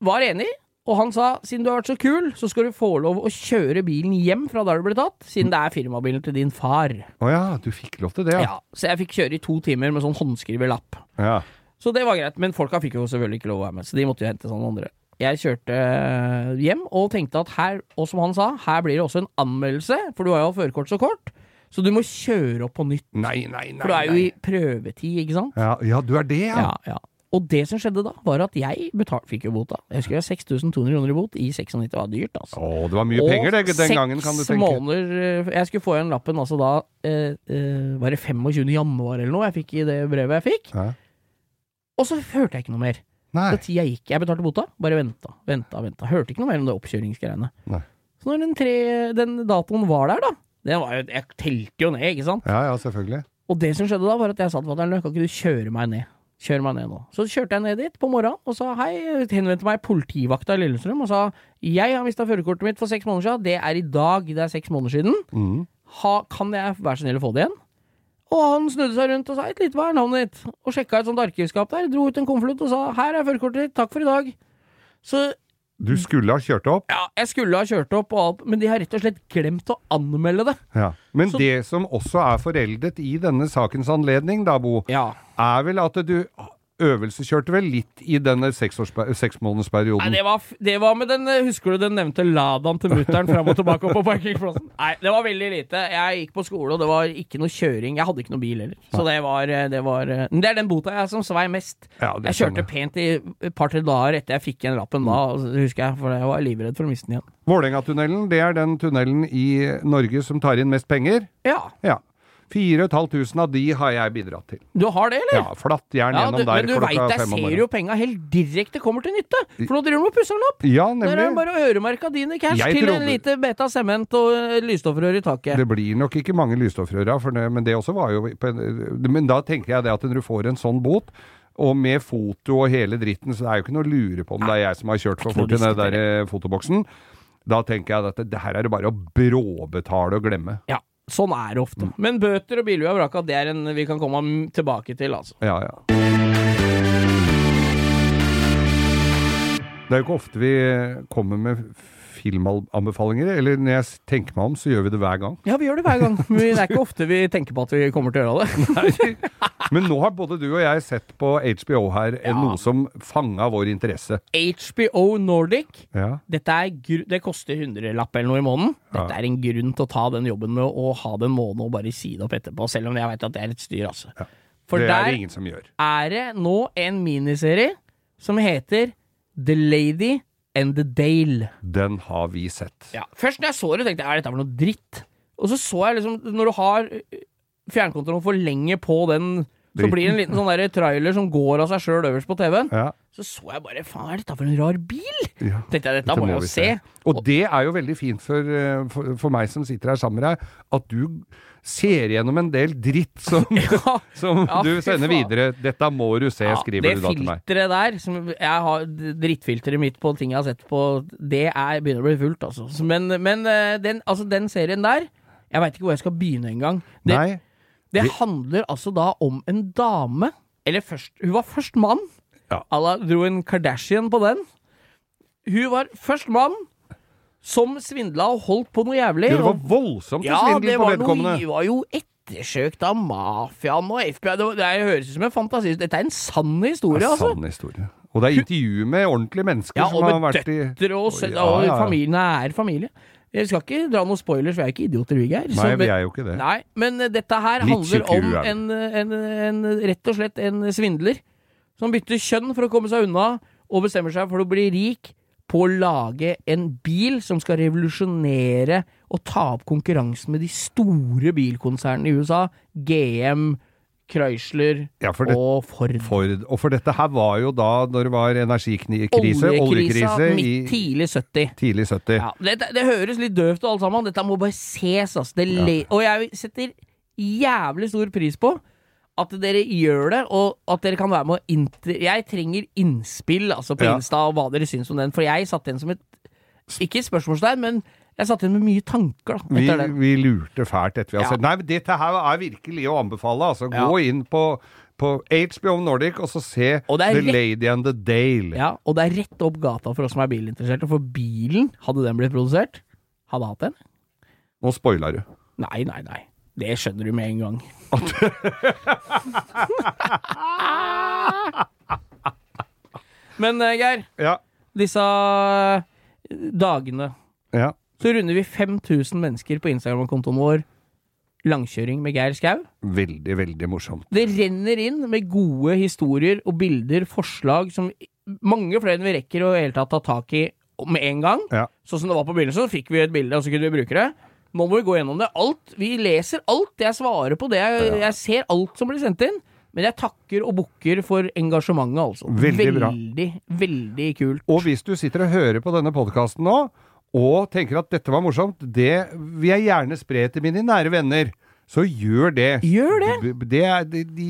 S3: var enig, og han sa siden du har vært så kul, så skal du få lov å kjøre bilen hjem fra der du ble tatt, siden det er firmabilen til din far.
S2: Å ja, du fikk lov til det, ja.
S3: Ja, Så jeg fikk kjøre i to timer med sånn håndskrivelapp
S2: ja.
S3: Så det var greit, men folka fikk jo selvfølgelig ikke lov å være med, så de måtte jo hente sånne andre. Jeg kjørte eh, hjem og tenkte at her, og som han sa, her blir det også en anmeldelse, for du har jo førerkort så kort, så du må kjøre opp på nytt.
S2: Nei, nei, nei.
S3: For du er jo
S2: nei.
S3: i prøvetid, ikke sant?
S2: ja, ja, du er det, ja.
S3: Ja, ja. Og det som skjedde da, var at jeg betal, fikk jo bota. Jeg husker jeg 6200 kroner i bot i 96, det var dyrt, altså.
S2: Å, det var mye penger det, den gangen, kan du tenke.
S3: måneder eh, Jeg skulle få igjen lappen altså da eh, eh, Var det 25. januar eller noe jeg fikk i det brevet jeg fikk?
S2: Ja.
S3: Og så hørte jeg ikke noe mer.
S2: Nei.
S3: Så tida gikk. Jeg betalte bota, bare venta, venta, venta. Hørte ikke noe mer om det oppkjøringsgreiene.
S2: Nei.
S3: Så når den, tre, den datoen var der, da var jo, Jeg telte jo ned, ikke sant?
S2: Ja, ja, selvfølgelig.
S3: Og det som skjedde da, var at jeg sa til fatter'n kan ikke du kjøre meg ned? Kjør meg ned nå. Så kjørte jeg ned dit på morgenen og sa hei, henvendte meg politivakta i Lillestrøm og sa jeg har mista førerkortet mitt for seks måneder siden, det er i dag, det er seks måneder siden.
S2: Mm.
S3: Ha, kan jeg være så snill å få det igjen? Og han snudde seg rundt og sa et lite hva er navnet ditt? Og sjekka et sånt arkivskap der, dro ut en konvolutt og sa her er førerkortet ditt, takk for i dag. Så
S2: Du skulle ha kjørt opp.
S3: ja, jeg skulle ha kjørt opp alt, men de har rett og slett glemt å anmelde det.
S2: Ja. Men
S3: Så-
S2: det som også er foreldet i denne sakens anledning, da, Bo,
S3: Ja.
S2: er vel at du øvelseskjørte vel litt i denne seksmånedersperioden.
S3: Nei, det var, det var med den eh, Husker du den nevnte Ladaen til mutter'n fram og tilbake på parkeringsplassen? Nei, det var veldig lite. Jeg gikk på skole, og det var ikke noe kjøring. Jeg hadde ikke noe bil heller. Så det var, eh, det var eh, det er den bota jeg som svei mest.
S2: Ja,
S3: Jeg kjørte
S2: sånn.
S3: pent i et par-tre dager etter jeg fikk igjen lappen da, husker jeg, for jeg var livredd for å miste den igjen.
S2: Vålerengatunnelen, det er den tunnelen i Norge som tar inn mest penger.
S3: Ja.
S2: Ja. 4500 av de har jeg bidratt til.
S3: Du har det, eller?
S2: Ja, Flattjern
S3: Ja,
S2: gjennom
S3: du,
S2: der
S3: men du
S2: klokka
S3: veit jeg ser jo
S2: morgenen.
S3: penga helt direkte kommer til nytte! For nå driver de og pusser den opp!
S2: Ja, nemlig.
S3: Der er det bare å øremerke dine cash
S2: Jeg
S3: til en lite beta sement og eh, lysstoffrør i taket.
S2: Det blir nok ikke mange lysstoffrøra, for men det også var jo Men da tenker jeg det at når du får en sånn bot, og med foto og hele dritten, så det er jo ikke noe å lure på om det er jeg som har kjørt for fort i den der eh, fotoboksen. Da tenker jeg at det, det her er det bare å bråbetale og glemme.
S3: Ja, sånn er det ofte. Men bøter og billig av vraka, det er en vi kan komme tilbake til, altså.
S2: Ja, ja. Det er jo ikke ofte vi kommer med filmanbefalinger, eller når jeg tenker meg om, så gjør vi det hver gang.
S3: Ja, vi gjør det hver gang. Men det er ikke ofte vi tenker på at vi kommer til å gjøre det.
S2: Men nå har både du og jeg sett på HBO her
S3: Ja.
S2: noe som fanga vår interesse.
S3: HBO Nordic,
S2: Ja.
S3: det koster hundrelapp eller noe i måneden. Dette
S2: Ja.
S3: er en grunn til å ta den jobben med å ha det en måned og bare si det opp etterpå, selv om jeg veit at det er et styr, altså. For
S2: det er
S3: der
S2: det ingen som gjør.
S3: er det nå en miniserie som heter The Lady and the Dale.
S2: Den har vi sett.
S3: Ja. Først når jeg så det, tenkte jeg er dette for noe dritt? Og så så jeg liksom, når du har øh, fjernkontrollen for lenge på den, så blir det en liten sånn der trailer som går av seg sjøl øverst på TV-en.
S2: Ja.
S3: Så så jeg bare faen, hva er dette for en rar bil?
S2: ja.
S3: Tenkte jeg, dette må jeg jo se.
S2: Og det er jo veldig fint for, eh, for, for meg som sitter her sammen med deg, at du ser gjennom en del dritt som,
S3: Ja,
S2: som du sender videre. 'Dette må du se', skriver du da til meg.
S3: Det filteret der, som jeg har, drittfilteret mitt på ting jeg har sett på, det er, begynner å bli fullt, altså. Men, men øh, den, altså, den serien der, jeg veit ikke hvor jeg skal begynne engang.
S2: Nei,
S3: Det handler altså da om en dame Eller først Hun var først mann.
S2: Ja.
S3: Alla dro en Kardashian på den. Hun var først mann som svindla og holdt på noe jævlig.
S2: det var voldsomt
S3: ja,
S2: svindel på vedkommende.
S3: det var jo ettersøkt av mafiaen og FBI. Det, det høres ut som en fantasi. Dette er en sann historie,
S2: Ja,
S3: altså.
S2: Sann historie. Og det er intervjuer med ordentlige mennesker
S3: Ja,
S2: som har
S3: med
S2: vært i
S3: døtre og sønner
S2: Ja,
S3: og
S2: ja, ja.
S3: Familien er familie. Jeg skal ikke dra noen spoilers, vi er ikke idioter, vi, Geir.
S2: Nei, vi er jo ikke det.
S3: Nei, men eh, dette her
S2: Litt
S3: handler om en, en, en, rett og slett en svindler som bytter kjønn for å komme seg unna, og bestemmer seg for å bli rik på å lage en bil som skal revolusjonere og ta opp konkurransen med de store bilkonsernene i USA. GM, Chrysler
S2: Ja, for det,
S3: og Ford.
S2: Ford. Og for dette her var jo da når det var energikrise,
S3: Oljekrisa
S2: oljekrise,
S3: midt
S2: i
S3: tidlig 70.
S2: tidlig 70.
S3: Ja, det, det høres litt døvt ut alt sammen. Dette må bare ses, altså. Det le og jeg setter jævlig stor pris på at dere gjør det, og at dere kan være med å inter... Jeg trenger innspill altså på
S2: Ja.
S3: Insta og hva dere syns om den, for jeg satt den som et Ikke spørsmålstegn, men jeg satt igjen med mye tanker da,
S2: Vi,
S3: det.
S2: vi lurte fælt etter vi har sett Nei, dette her er virkelig å anbefale. Altså, gå inn på, på HBO Nordic og så se
S3: Og
S2: The
S3: rett-
S2: Lady and the Dale.
S3: Ja, og det er rett opp gata for oss som er bilinteresserte, for bilen, hadde den blitt produsert, hadde hatt den?
S2: Nå spoila du.
S3: Nei, nei, nei. Det skjønner du med en gang. Men eh, Geir,
S2: Ja.
S3: disse eh, dagene
S2: ja.
S3: Så runder vi 5000 mennesker på Instagram-kontoen vår. Langkjøring med Geir Skau.
S2: Veldig, veldig morsomt.
S3: Det renner inn med gode historier og bilder, forslag som mange flere enn vi rekker å hele tatt ta tak i med en gang.
S2: Ja.
S3: Sånn som det var på begynnelsen, så fikk vi et bilde, og så kunne vi bruke det. Nå må vi gå gjennom det. Alt. Vi leser alt. Jeg svarer på det. Jeg, jeg ser alt som blir sendt inn. Men jeg takker og bukker for engasjementet, altså.
S2: Veldig bra.
S3: Veldig, veldig kult.
S2: Og hvis du sitter og hører på denne podkasten nå, og tenker at dette var morsomt, det vil jeg gjerne spre til mine nære venner. Så gjør det.
S3: Gjør det!
S2: Det er, de,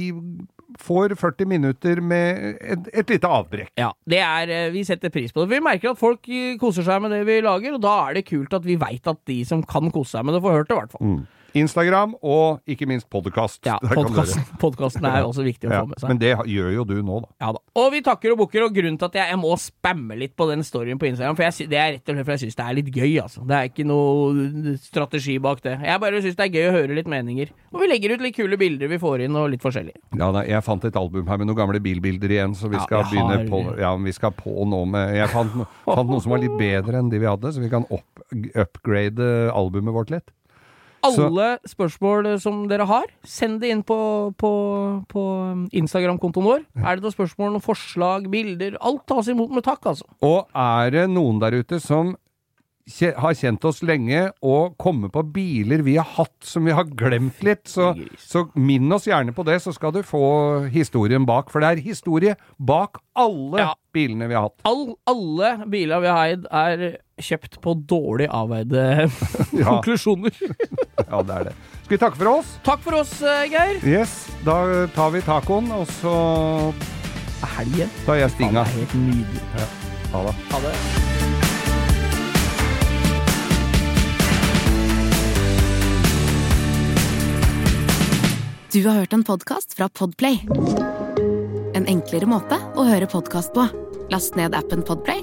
S2: får 40 minutter med et, et lite avbrekk.
S3: Ja, det er, eh, Vi setter pris på det. Vi merker at folk eh, koser seg med det vi lager, og da er det kult at vi veit at de som kan kose seg med det, får hørt det, i hvert fall.
S2: Mm. Instagram og ikke minst podkast.
S3: Ja, podkasten, er også viktig å
S2: Ja,
S3: få med seg.
S2: men det gjør jo du nå, da.
S3: Ja da. Og vi takker og bukker, og grunnen til at jeg, jeg må spamme litt på den storyen på Instagram, for jeg, det er rett og slett for jeg syns det er litt gøy, altså. Det er ikke noe strategi bak det. Jeg bare syns det er gøy å høre litt meninger. Og vi legger ut litt kule bilder vi får inn, og litt forskjellig.
S2: Ja, da, jeg fant et album her med noen gamle bilbilder igjen, så vi skal
S3: ja,
S2: begynne
S3: har-
S2: på Ja, vi skal på nå med Jeg fant, fant noe som var litt bedre enn de vi hadde, så vi kan opp, upgrade albumet vårt litt. Så-
S3: Alle spørsmål som dere har, send det inn på, på, på Instagram-kontoen vår. Er det noen spørsmål, noen forslag, bilder? Alt tas imot med takk, altså.
S2: Og er det noen der ute som har kjent oss lenge og kommer på biler vi har hatt som vi har glemt litt, så, så minn oss gjerne på det, så skal du få historien bak. For det er historie bak alle
S3: Ja.
S2: bilene vi har hatt.
S3: All, alle biler vi har eid, er kjøpt på dårlig avveide
S2: Ja.
S3: konklusjoner.
S2: Ja, det er det. Skal vi takke for oss?
S3: Takk for oss, eh, Geir.
S2: Yes. Da tar vi tacoen, og så
S3: Helgen.
S2: er jeg stinga.
S3: Det er helt nydelig.
S2: Ha det.
S3: Ha det.
S1: Du har hørt en podkast fra Podplay. En enklere måte å høre podkast på. Last ned appen Podplay,